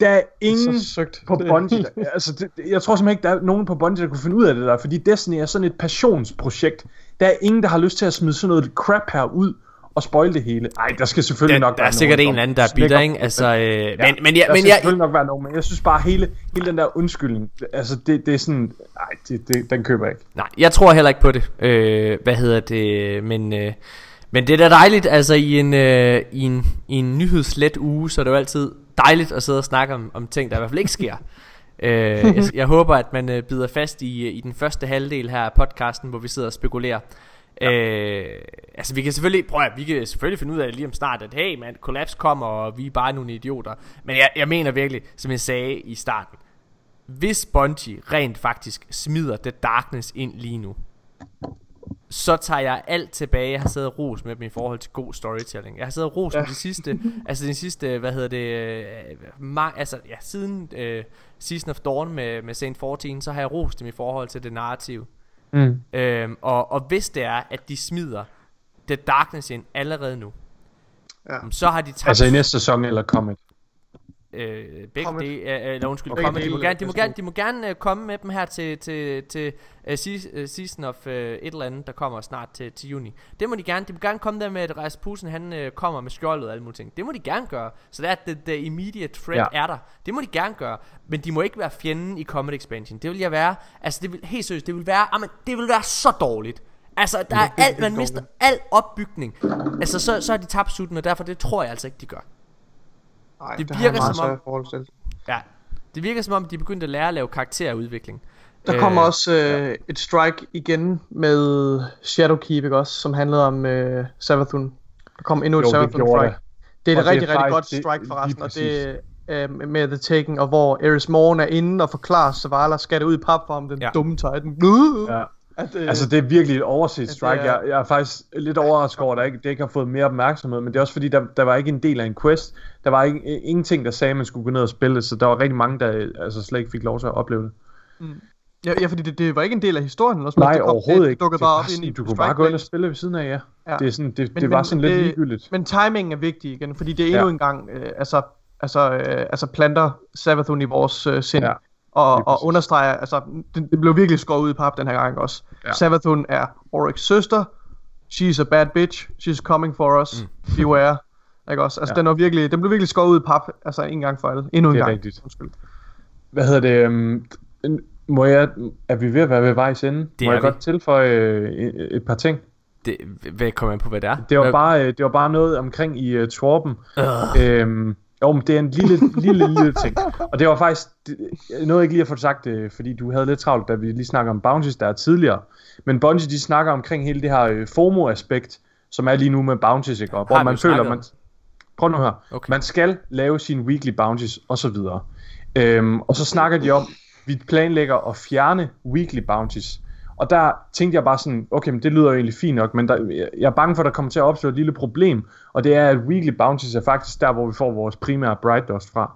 S3: der er ingen søgt. på Bungie, der, altså det, jeg tror simpelthen ikke, der er nogen på Bungie, der kunne finde ud af det der, fordi Destiny er sådan et passionsprojekt. Der er ingen, der har lyst til at smide sådan noget crap her ud, og spoil det hele. Nej, der skal selvfølgelig
S1: der,
S3: nok
S1: der være Der er sikkert en eller anden, der er bitter, ikke? Altså, øh, ja, men, men, jeg,
S3: der
S1: men
S3: skal
S1: jeg,
S3: selvfølgelig nok være nogen, men jeg synes bare, hele, hele den der undskyldning, altså det, det er sådan, nej, det, det, den køber jeg ikke.
S1: Nej, jeg tror heller ikke på det. Øh, hvad hedder det, men... Øh, men det er da dejligt, altså i en, øh, i en, i en nyhedslet uge, så er det jo altid dejligt at sidde og snakke om, om ting, der i hvert fald ikke sker. Øh, jeg, jeg håber, at man øh, bider fast i, i den første halvdel her af podcasten, hvor vi sidder og spekulerer. Ja. Øh, altså vi kan selvfølgelig prøv at, vi kan selvfølgelig finde ud af det lige om snart At hey man, kollaps kommer Og vi er bare nogle idioter Men jeg, jeg mener virkelig Som jeg sagde i starten Hvis Bungie rent faktisk smider The Darkness ind lige nu så tager jeg alt tilbage. Jeg har siddet og ros med dem i forhold til god storytelling. Jeg har siddet og ros ja. med de sidste, altså de sidste, hvad hedder det, øh, ma- altså ja, siden uh, Season of Dawn med, med Saint 14, så har jeg rost dem i forhold til det narrativ. Mm. Øhm, og, og hvis det er, at de smider The Darkness ind allerede nu, ja. så har de tabt...
S3: Altså i næste sæson eller Comet?
S1: Øh, begge Comet. det, øh, eller undskyld, Comet, de må gerne, de må gerne, de må gerne uh, komme med dem her til, til, til uh, season of uh, et eller andet, der kommer snart til, til juni. Det må de gerne, de må gerne komme der med, at Rasmussen han uh, kommer med skjoldet og alle mulige ting. Det må de gerne gøre, så det er, at the, the immediate threat ja. er der. Det må de gerne gøre, men de må ikke være fjenden i Comet Expansion. Det vil jeg være, altså det vil, helt seriøst, det vil være, amen, det vil være så dårligt. Altså, der er alt, man mister al opbygning. Altså, så, så har de tabt sutten, og derfor det tror jeg altså ikke, de gør.
S2: Ej, det, det virker som om forhold til.
S1: Ja, det virker som om de begyndte at lære at lave karakterudvikling.
S2: Der kommer øh, også øh, ja. et strike igen med Shadowkeep, ikke også, som handlede om øh, Savathun. Der kom endnu et Savathun strike. Det, det er et rigtig, rigtig godt strike forresten, og det øh, med The Taking, og hvor Eris Morn er inde og forklarer Zavala, skal det ud i pap for ham, den ja. dumme Titan. Ja.
S3: At, øh, altså det er virkelig et overset strike. Er, jeg, jeg er faktisk lidt overrasket over, at det ikke, det ikke har fået mere opmærksomhed, men det er også fordi, der, der var ikke en del af en quest. Der var ikke, ingenting, der sagde, at man skulle gå ned og spille det, så der var rigtig mange, der altså, slet ikke fik lov til at opleve det.
S2: Mm. Ja, ja, fordi det, det var ikke en del af historien. Eller
S3: Nej, det kom, overhovedet det, ikke. Det bare op ind, du kunne bare gå ind og spille ved siden af, ja. ja. Det, er sådan, det, men, det var sådan men, lidt det, ligegyldigt.
S2: Men timingen er vigtig igen, fordi det er endnu ja. en gang, øh, altså, altså, øh, altså planter Savathun i vores øh, sind. Ja og, og understreger, altså, det, det blev virkelig skåret ud i pap den her gang også. Ja. Savathun er Oryx søster, she's a bad bitch, she's coming for us, mm. beware. Ikke også? Altså, ja. den, var virkelig, den blev virkelig skåret ud i pap, altså en gang for alle. Endnu en
S3: det er
S2: gang.
S3: rigtigt. Undskyld. Hvad hedder det? Um, må jeg, er vi ved at være ved vejs ende? Det må jeg vi. godt tilføje øh, et, et par ting?
S1: Det, hvad kommer man på, hvad det er?
S3: Det var, bare, øh, det var bare noget omkring i uh, Torben. Uh. Øhm, jo, men det er en lille, lille, lille ting. Og det var faktisk, det, jeg ikke lige at få sagt det, fordi du havde lidt travlt, da vi lige snakker om bounties der tidligere. Men Bungie, de snakker omkring hele det her øh, FOMO-aspekt, som er lige nu med bounties, ikke? Og hvor man føler, man... Prøv nu her. Okay. Man skal lave sine weekly bounties, og så videre. Øhm, og så snakker de om, vi planlægger at fjerne weekly bounties. Og der tænkte jeg bare sådan, okay, men det lyder jo egentlig fint nok, men der, jeg er bange for, at der kommer til at opstå et lille problem, og det er, at weekly bounties er faktisk der, hvor vi får vores primære bright dust fra.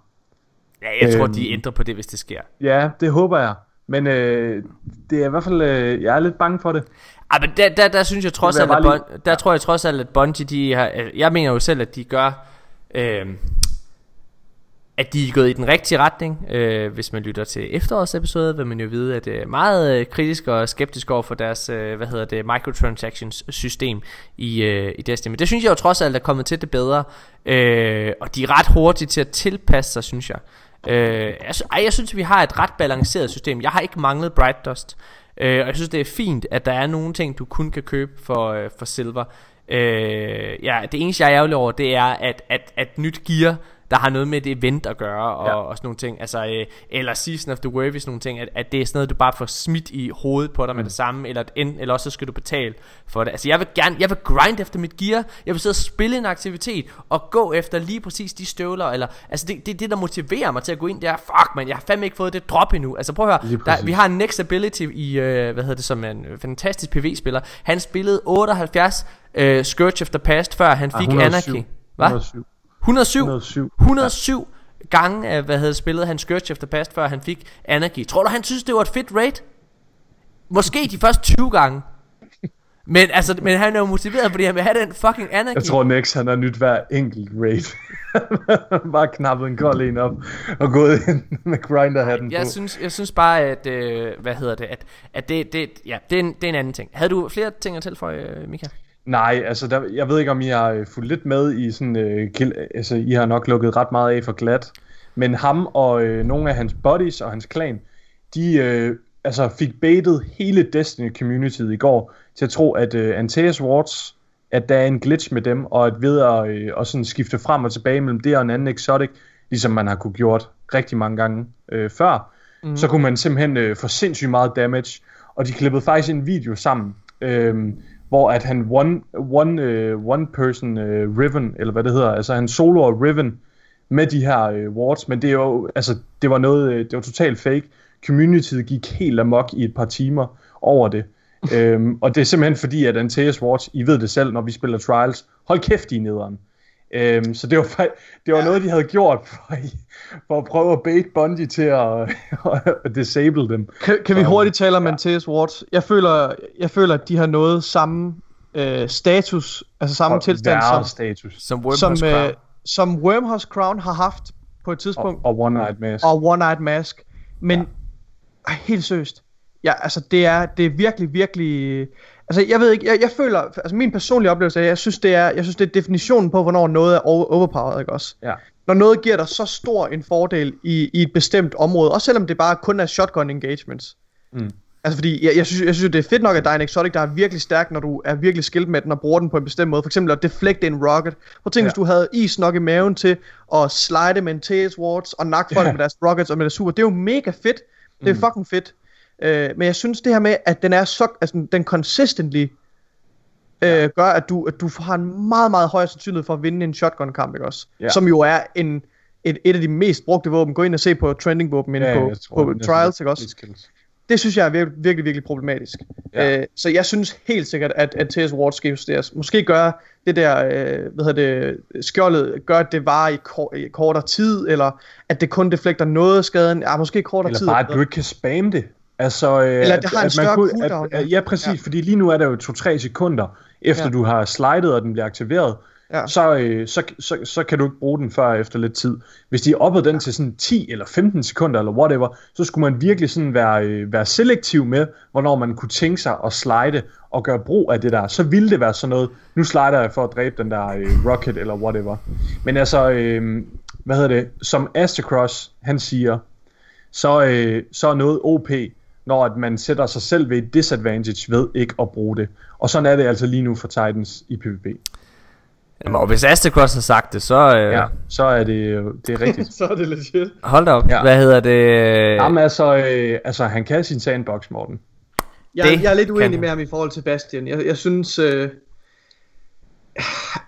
S1: Ja, jeg tror,
S3: Øhm.
S1: de ændrer på det, hvis det sker.
S3: Ja, det håber jeg. Men øh, det er i hvert fald, øh, jeg er lidt bange for det.
S1: Ej, men der, der, der synes jeg trods alt, at Bun- der tror jeg trods alt, at Bungie, de har, jeg mener jo selv, at de gør, øh, at de er gået i den rigtige retning. Øh, hvis man lytter til efterårsepisoden, vil man jo vide, at det er meget øh, kritisk og skeptisk over for deres, øh, hvad hedder det, microtransactions system i, øh, i Destiny. Men det synes jeg jo trods alt er kommet til det bedre, øh, og de er ret hurtige til at tilpasse sig, synes jeg. Øh, jeg, sy- ej, jeg synes, vi har et ret balanceret system. Jeg har ikke manglet Bright Dust. Øh, og jeg synes, det er fint, at der er nogle ting, du kun kan købe for, øh, for silver. Øh, ja, det eneste, jeg er ærgerlig over, det er, at, at, at nyt gear, der har noget med det event at gøre, og,
S3: Ja.
S1: og sådan nogle ting, altså, øh, eller Season of the Worthy, sådan nogle ting, at, at det er sådan noget, du bare får smidt i hovedet på dig mm. med det samme, eller, end, eller også så skal du betale for det. Altså, jeg vil gerne, jeg vil grind efter mit gear, jeg vil sidde og spille en aktivitet, og gå efter lige præcis de støvler, eller, altså, det, det er det, der motiverer mig til at gå ind der, fuck man, jeg har fandme ikke fået det drop endnu, altså prøv at høre, der, vi har en next ability i, øh, hvad hedder det, som er en fantastisk PV-spiller, han spillede 78 øh, Scourge of the Past, før han
S3: Ah,
S1: fik
S3: 107.
S1: Anarchy. Hvad?
S3: 107.
S1: 107?
S3: 107.
S1: 107 gange, af, hvad havde spillet han of the Past, før han fik Anarchy. Tror du, han synes, det var et fedt raid? Måske de første 20 gange. Men, altså, men han er jo motiveret, fordi han vil have den fucking Anarchy.
S3: Jeg tror, Nex han har nyt hver enkelt raid. Bare knappet en kold en op og gået ind med grinderhatten
S1: jeg
S3: på.
S1: synes, jeg synes bare, at, øh, hvad hedder det, at, at det, det, ja, det, er en, det er en anden ting. Havde du flere ting at tilføje, øh, Mika?
S3: Nej, altså der, jeg ved ikke om I har øh, fulgt lidt med i sådan, øh, kill, altså I har nok lukket ret meget af for glat, men ham og øh, nogle af hans buddies og hans klan, de øh, altså fik baitet hele Destiny communityet i går til at tro, at øh, Antaeus Wards, at der er en glitch med dem, og at ved at, øh, at sådan skifte frem og tilbage mellem det og en anden exotic, ligesom man har kunne gjort rigtig mange gange øh, før, mm. så kunne man simpelthen øh, få sindssygt meget damage, og de klippede faktisk en video sammen, øh, hvor at han one, one, øh, one person øh, Riven, eller hvad det hedder, altså han soloer Riven med de her øh, wards, men det er jo, altså det var noget, øh, det var totalt fake. Communityet gik helt amok i et par timer over det. øhm, og det er simpelthen fordi, at Antaeus Wards, I ved det selv, når vi spiller Trials, hold kæft i nederen. Øhm, så det var, det var ja. noget, de havde gjort for, for at prøve at bait Bungie til at, at disable dem.
S2: Kan, kan vi hurtigt tale om ja. Antaeus Wards? Jeg føler, jeg føler, at de har nået samme øh, status, altså samme
S3: Og
S2: tilstand, som,
S3: status.
S1: Som
S2: som,
S1: Wormhouse
S2: øh,
S1: Crown.
S2: som Wormhouse Crown har haft på et
S3: Og,
S2: tidspunkt,
S3: og One Night Mask.
S2: og, og One Night Mask. Men, ja. helt seriøst, ja, altså det er, det er virkelig, virkelig... Altså jeg ved ikke, jeg, jeg føler, altså min personlige oplevelse er, jeg synes det er, jeg synes det er definitionen på, hvornår noget er over- overpowered, ikke også?
S3: Ja.
S2: Når noget giver dig så stor en fordel i, i et bestemt område, også selvom det bare kun er shotgun engagements.
S3: Mm.
S2: Altså fordi, jeg, jeg, synes, jeg synes det er fedt nok, at der er en exotic, der er virkelig stærk, når du er virkelig skilt med den og bruger den på en bestemt måde. For eksempel at deflecte en rocket. Prøv at tænke,
S3: Ja.
S2: hvis du havde is nok i maven til at slide med en Tails Wards og nakke folk
S3: Ja.
S2: med deres rockets og med deres super. Det er jo mega fedt. Det er
S3: Mm.
S2: fucking fedt. Øh, men jeg synes det her med, at den er så, altså den consistently øh, gør, at du, at du har en meget, meget højere sandsynlighed for at vinde en shotgun kamp, ikke også?
S3: Ja.
S2: Som jo er en, et, et af de mest brugte våben. Gå ind og se på trending våben inde på,
S3: tror,
S2: på Trials, ikke også?
S3: det
S2: synes jeg er virkelig, virkelig, virkelig problematisk.
S3: Ja.
S2: Ja. Øh, så jeg synes helt sikkert, at, at TS Ward skal justeres. Måske gøre det der, øh, hvad hedder det, skjoldet, gør at det varer i, kor- i kortere tid, eller at det kun deflekter noget af skaden. Ja, måske kortere
S3: Eller
S2: tid.
S3: bare, at du ikke kan spamme det. Altså, øh,
S2: Eller at det har en
S3: man
S2: større
S3: kunne-
S2: cooldown,
S3: At,
S2: ja.
S3: at, ja, præcis, ja.
S2: Ja.
S3: fordi lige nu er der jo 2-3 sekunder, efter
S2: Ja.
S3: du har slidet, og den bliver aktiveret,
S2: Ja.
S3: så, øh, så, så, så kan du ikke bruge den før efter lidt tid. Hvis de oppede den til sådan 10 eller 15 sekunder, eller whatever, så skulle man virkelig sådan være, øh, være selektiv med, hvornår man kunne tænke sig at slide og gøre brug af det der. Så ville det være sådan noget, nu slider jeg for at dræbe den der øh, rocket, eller whatever. Men altså, øh, hvad hedder det, som Astacross, han siger, så, øh, så er noget OP, når at man sætter sig selv ved et disadvantage ved ikke at bruge det. Og sådan er det altså lige nu for Titans i PvP.
S1: Jamen, og hvis Astacross har sagt det, så... Øh,
S3: Ja, så er det, det er rigtigt.
S2: så er det legit.
S1: Hold da op.
S3: Ja.
S1: Hvad hedder det?
S3: Jamen altså, øh, altså, han kan sin sandbox, Morten.
S2: Jeg,
S1: Det
S2: jeg er lidt uenig med ham i forhold til Bastian. Jeg, jeg synes... Øh,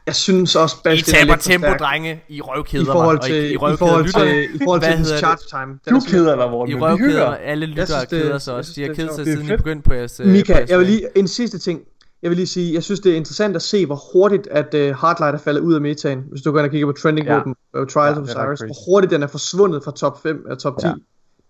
S2: jeg synes også,
S1: I
S2: Bastian er
S1: taber tempo,
S2: stærk
S1: drenge. I røvkæder
S2: i forhold
S1: mig.
S2: til,
S1: Og I, I
S2: i forhold til, i forhold til
S1: det?
S2: charge time. Den
S3: Du
S2: er
S3: keder dig, Morten,
S1: I røvkæder mig. Alle lyttere
S2: synes, det-
S1: keder sig
S2: jeg
S1: også. De har
S2: det
S1: kedet sig siden I
S3: fedt.
S1: begyndte på jeres... øh, på
S2: Mika, jeg vil lige en sidste ting. jeg vil lige sige, jeg synes det er interessant at se, hvor hurtigt at uh, Hardlight er faldet ud af metaen. Hvis du går ind og kigger på trending
S3: Ja.
S2: gruppen, uh, Trials
S3: Ja,
S2: of
S3: crazy.
S2: hvor hurtigt den er forsvundet fra top 5 og top 10.
S3: Ja.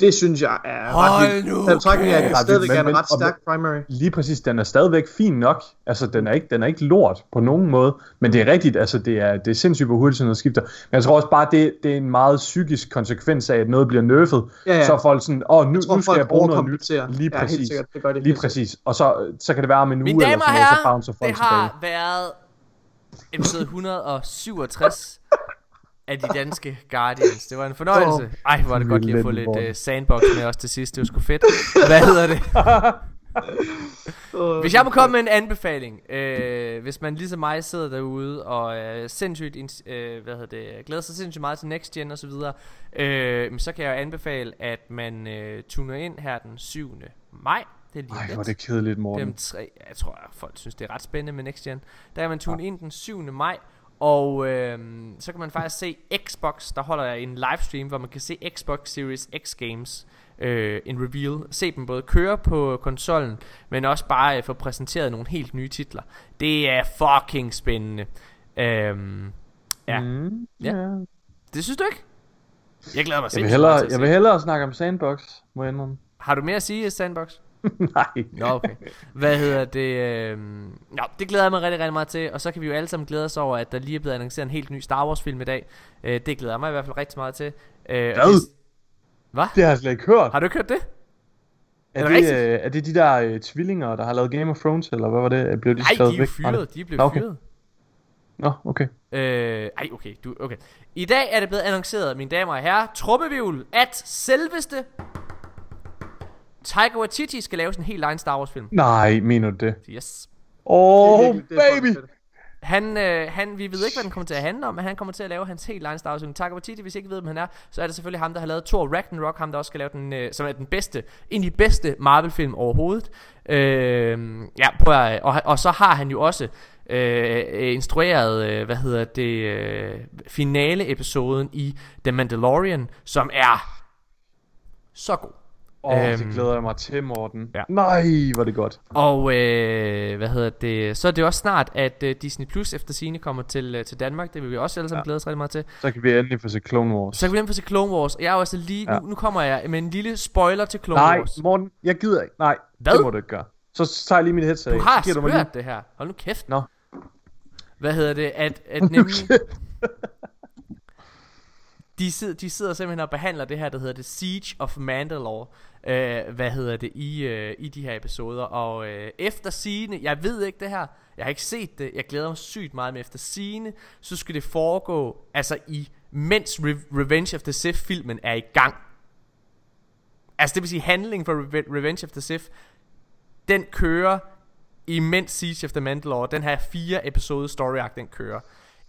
S2: Det synes jeg er
S1: Hold
S2: ret vildt.
S1: nu
S2: Så betragtning af, at det stadigvæk
S3: Men-
S2: er en ret stærk primary.
S3: Lige præcis, den er stadigvæk fin nok. Altså, den er ikke, den er ikke lort på nogen måde. Men det er rigtigt, altså, det er, det er sindssygt, hvor hurtigt sådan noget skifter. Men jeg tror også bare, det, det er en meget psykisk konsekvens af, at noget bliver nerfed.
S2: Ja, ja.
S3: Så er folk sådan, åh, nu,
S2: Jeg tror,
S3: nu skal jeg bruge noget nyt. Lige
S2: Ja, helt
S3: præcis.
S2: sikkert. Det gør de
S3: Lige præcis. Og så, så kan det være om en uge eller sådan noget, så bouncer folk
S1: det
S3: tilbage.
S1: har været episode 167 af de danske Guardians. Det var en fornøjelse. Ej, hvor er det godt lige at få lidt uh, sandbox med os til sidst. Det var sgu fedt. Hvad hedder det? Hvis jeg må komme med en anbefaling, øh, hvis man ligesom mig sidder derude og er sindssygt, øh, hvad hedder det, glæder sig sindssygt meget til Next Gen og så videre, øh, så kan jeg jo anbefale, at man øh, tuner ind her den 7. maj. Det er lige
S3: Ej,
S1: lidt.
S3: hvor er det kedeligt, Morten.
S1: Dem tre, jeg tror, folk synes, det er ret spændende med Next Gen. Der kan man tune ind den 7. maj, og øhm, så kan man faktisk se Xbox, der holder jeg en livestream, hvor man kan se Xbox Series X Games, øh, en reveal. Se dem både køre på konsollen, men også bare øh, få præsenteret nogle helt nye titler. Det er fucking spændende. Øhm, ja,
S3: Mm,
S1: Ja.
S3: ja.
S1: det synes du ikke? Jeg glæder mig
S3: Jeg vil, hellere,
S1: til at
S3: jeg vil hellere snakke om Sandbox, må jeg indrømme.
S1: Har du mere at sige, Sandbox?
S3: Nej.
S1: Nå, okay. Hvad hedder det? Øh... Nå, det glæder jeg mig rigtig, rigtig meget til. Og så kan vi jo alle sammen glæde os over, at der lige er blevet annonceret en helt ny Star Wars film i dag. Øh, det glæder jeg mig i hvert fald rigtig meget til. Øh,
S3: Hvad?
S1: det- Hvad?
S3: Det har jeg slet ikke hørt.
S1: Har du ikke hørt det?
S3: Er
S1: Er
S3: det,
S1: det
S3: øh, er det de der øh, tvillinger, der har lavet Game of Thrones, eller hvad var det? Blev de
S1: Nej, de er fyret. De er blevet
S3: okay.
S1: fyret.
S3: Nå, okay.
S1: Øh, ej, okay, du, okay. I dag er det blevet annonceret, mine damer og herrer, truppevivl, at selveste Taika Waititi skal lave sådan en helt egen Star Wars film.
S3: Nej, mener du det?
S1: Yes.
S3: Oh,
S2: det er
S3: baby!
S1: Han, øh, han, vi ved ikke, hvad den kommer til at handle om, men han kommer til at lave hans helt egen Star Wars film. Taika Waititi, hvis I ikke ved, hvem han er, så er det selvfølgelig ham, der har lavet Thor Ragnarok, ham der også skal lave den, øh, som er den bedste, en af de bedste Marvel-film overhovedet. Øh, ja, prøv at, og, og så har han jo også øh, instrueret, øh, hvad hedder det, øh, finale-episoden i The Mandalorian, som er så god.
S3: Åh, oh,
S1: Øhm.
S3: det glæder jeg mig til, Morten.
S1: Ja.
S3: Nej, hvor er det godt.
S1: Og øh, hvad hedder det? Så er det også snart, at øh, Disney Plus efter sine kommer til, øh, til Danmark. Det vil vi også alle sammen ja. Glæde os rigtig meget til.
S3: Så kan vi endelig få se Clone Wars.
S1: Så kan vi nemt få se Clone Wars. Jeg er jo altså lige,
S3: Ja.
S1: nu, nu kommer jeg med en lille spoiler til Clone
S3: Nej,
S1: Wars.
S3: Morten, jeg gider ikke. Nej,
S1: Hvad?
S3: det må du ikke gøre. Så tager jeg lige mit headset
S1: Du
S3: af.
S1: har
S3: mig lige...
S1: hørt det her. Hold nu kæft.
S3: Nå.
S1: Hvad hedder det? At, at nemlig de, sidder, de sidder simpelthen og behandler det her, der hedder The Siege of Mandalore. Øh, hvad hedder det i, øh, i de her episoder? Og øh, efter sigende Jeg ved ikke det her. Jeg har ikke set det. Jeg glæder mig sygt meget med efter sigende Så skal det foregå Altså i Mens Re- Revenge of the Sith filmen er i gang. Altså det vil sige handlingen for Re- Revenge of the Sith Den kører Imens Siege of the Mandalore. Den her fire episode story arc Den kører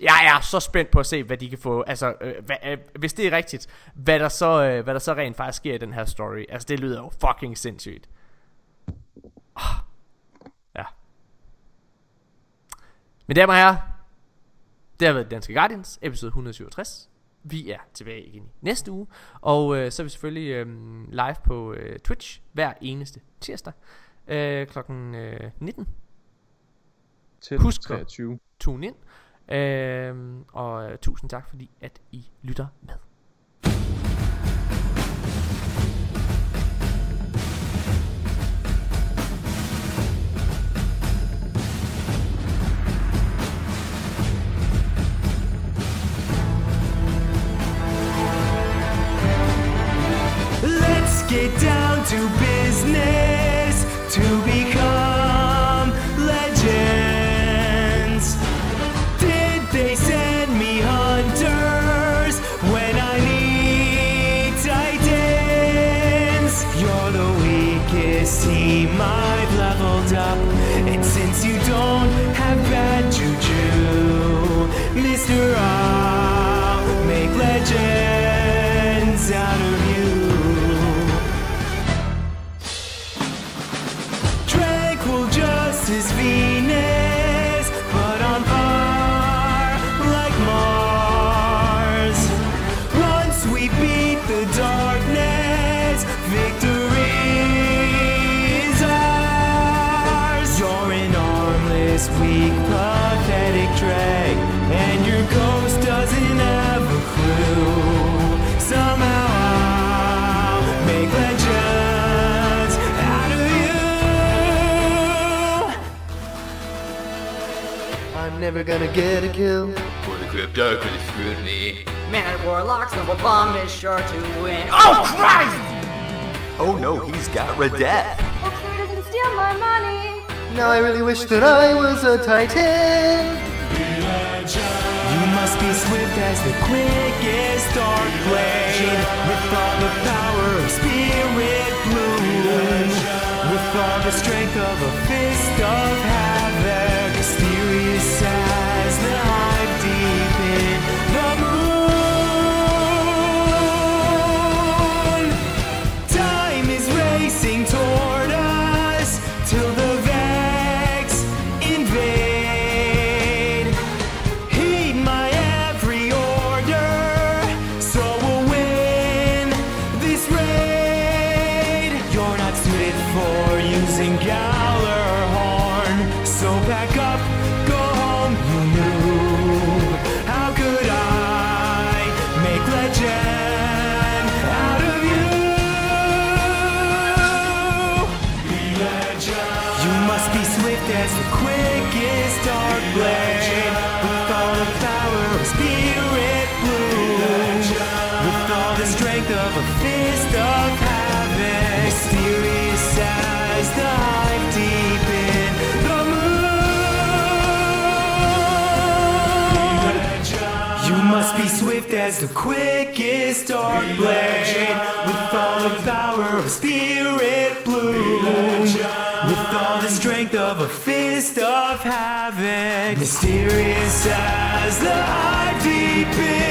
S1: jeg er så spændt på at se, hvad de kan få, altså, øh, hvad, øh, hvis det er rigtigt, hvad der, så, øh, hvad der så rent faktisk sker i den her story. Altså, det lyder jo fucking sindssygt. Ah. Ja. Men damer og herrer, det har været Danske Guardians, episode 167. Vi er tilbage igen i næste uge, og øh, så er vi selvfølgelig øh, live på øh, Twitch hver eneste tirsdag øh, klokken øh, 19.
S3: Til
S1: Husk at-
S3: 23.
S1: Tune ind. Øhm, øh, og tusind tak fordi at I lytter med.
S4: Let's get down to business
S5: never gonna get a kill.
S6: For the crypto could have screwed me.
S7: Man, Warlock's number bomb is sure to win.
S6: Oh, Christ! Oh no, he's got Redette.
S8: Hopefully doesn't steal my money.
S5: Now I really wish that I was a titan.
S4: You must be swift as the quickest dark blade, with all the power of spirit bloom, with all the strength of a fist of havoc, sad swift as the quickest dark blade. With all the power of spirit bloom. With all the strength of a fist of havoc Mysterious as the hive deep in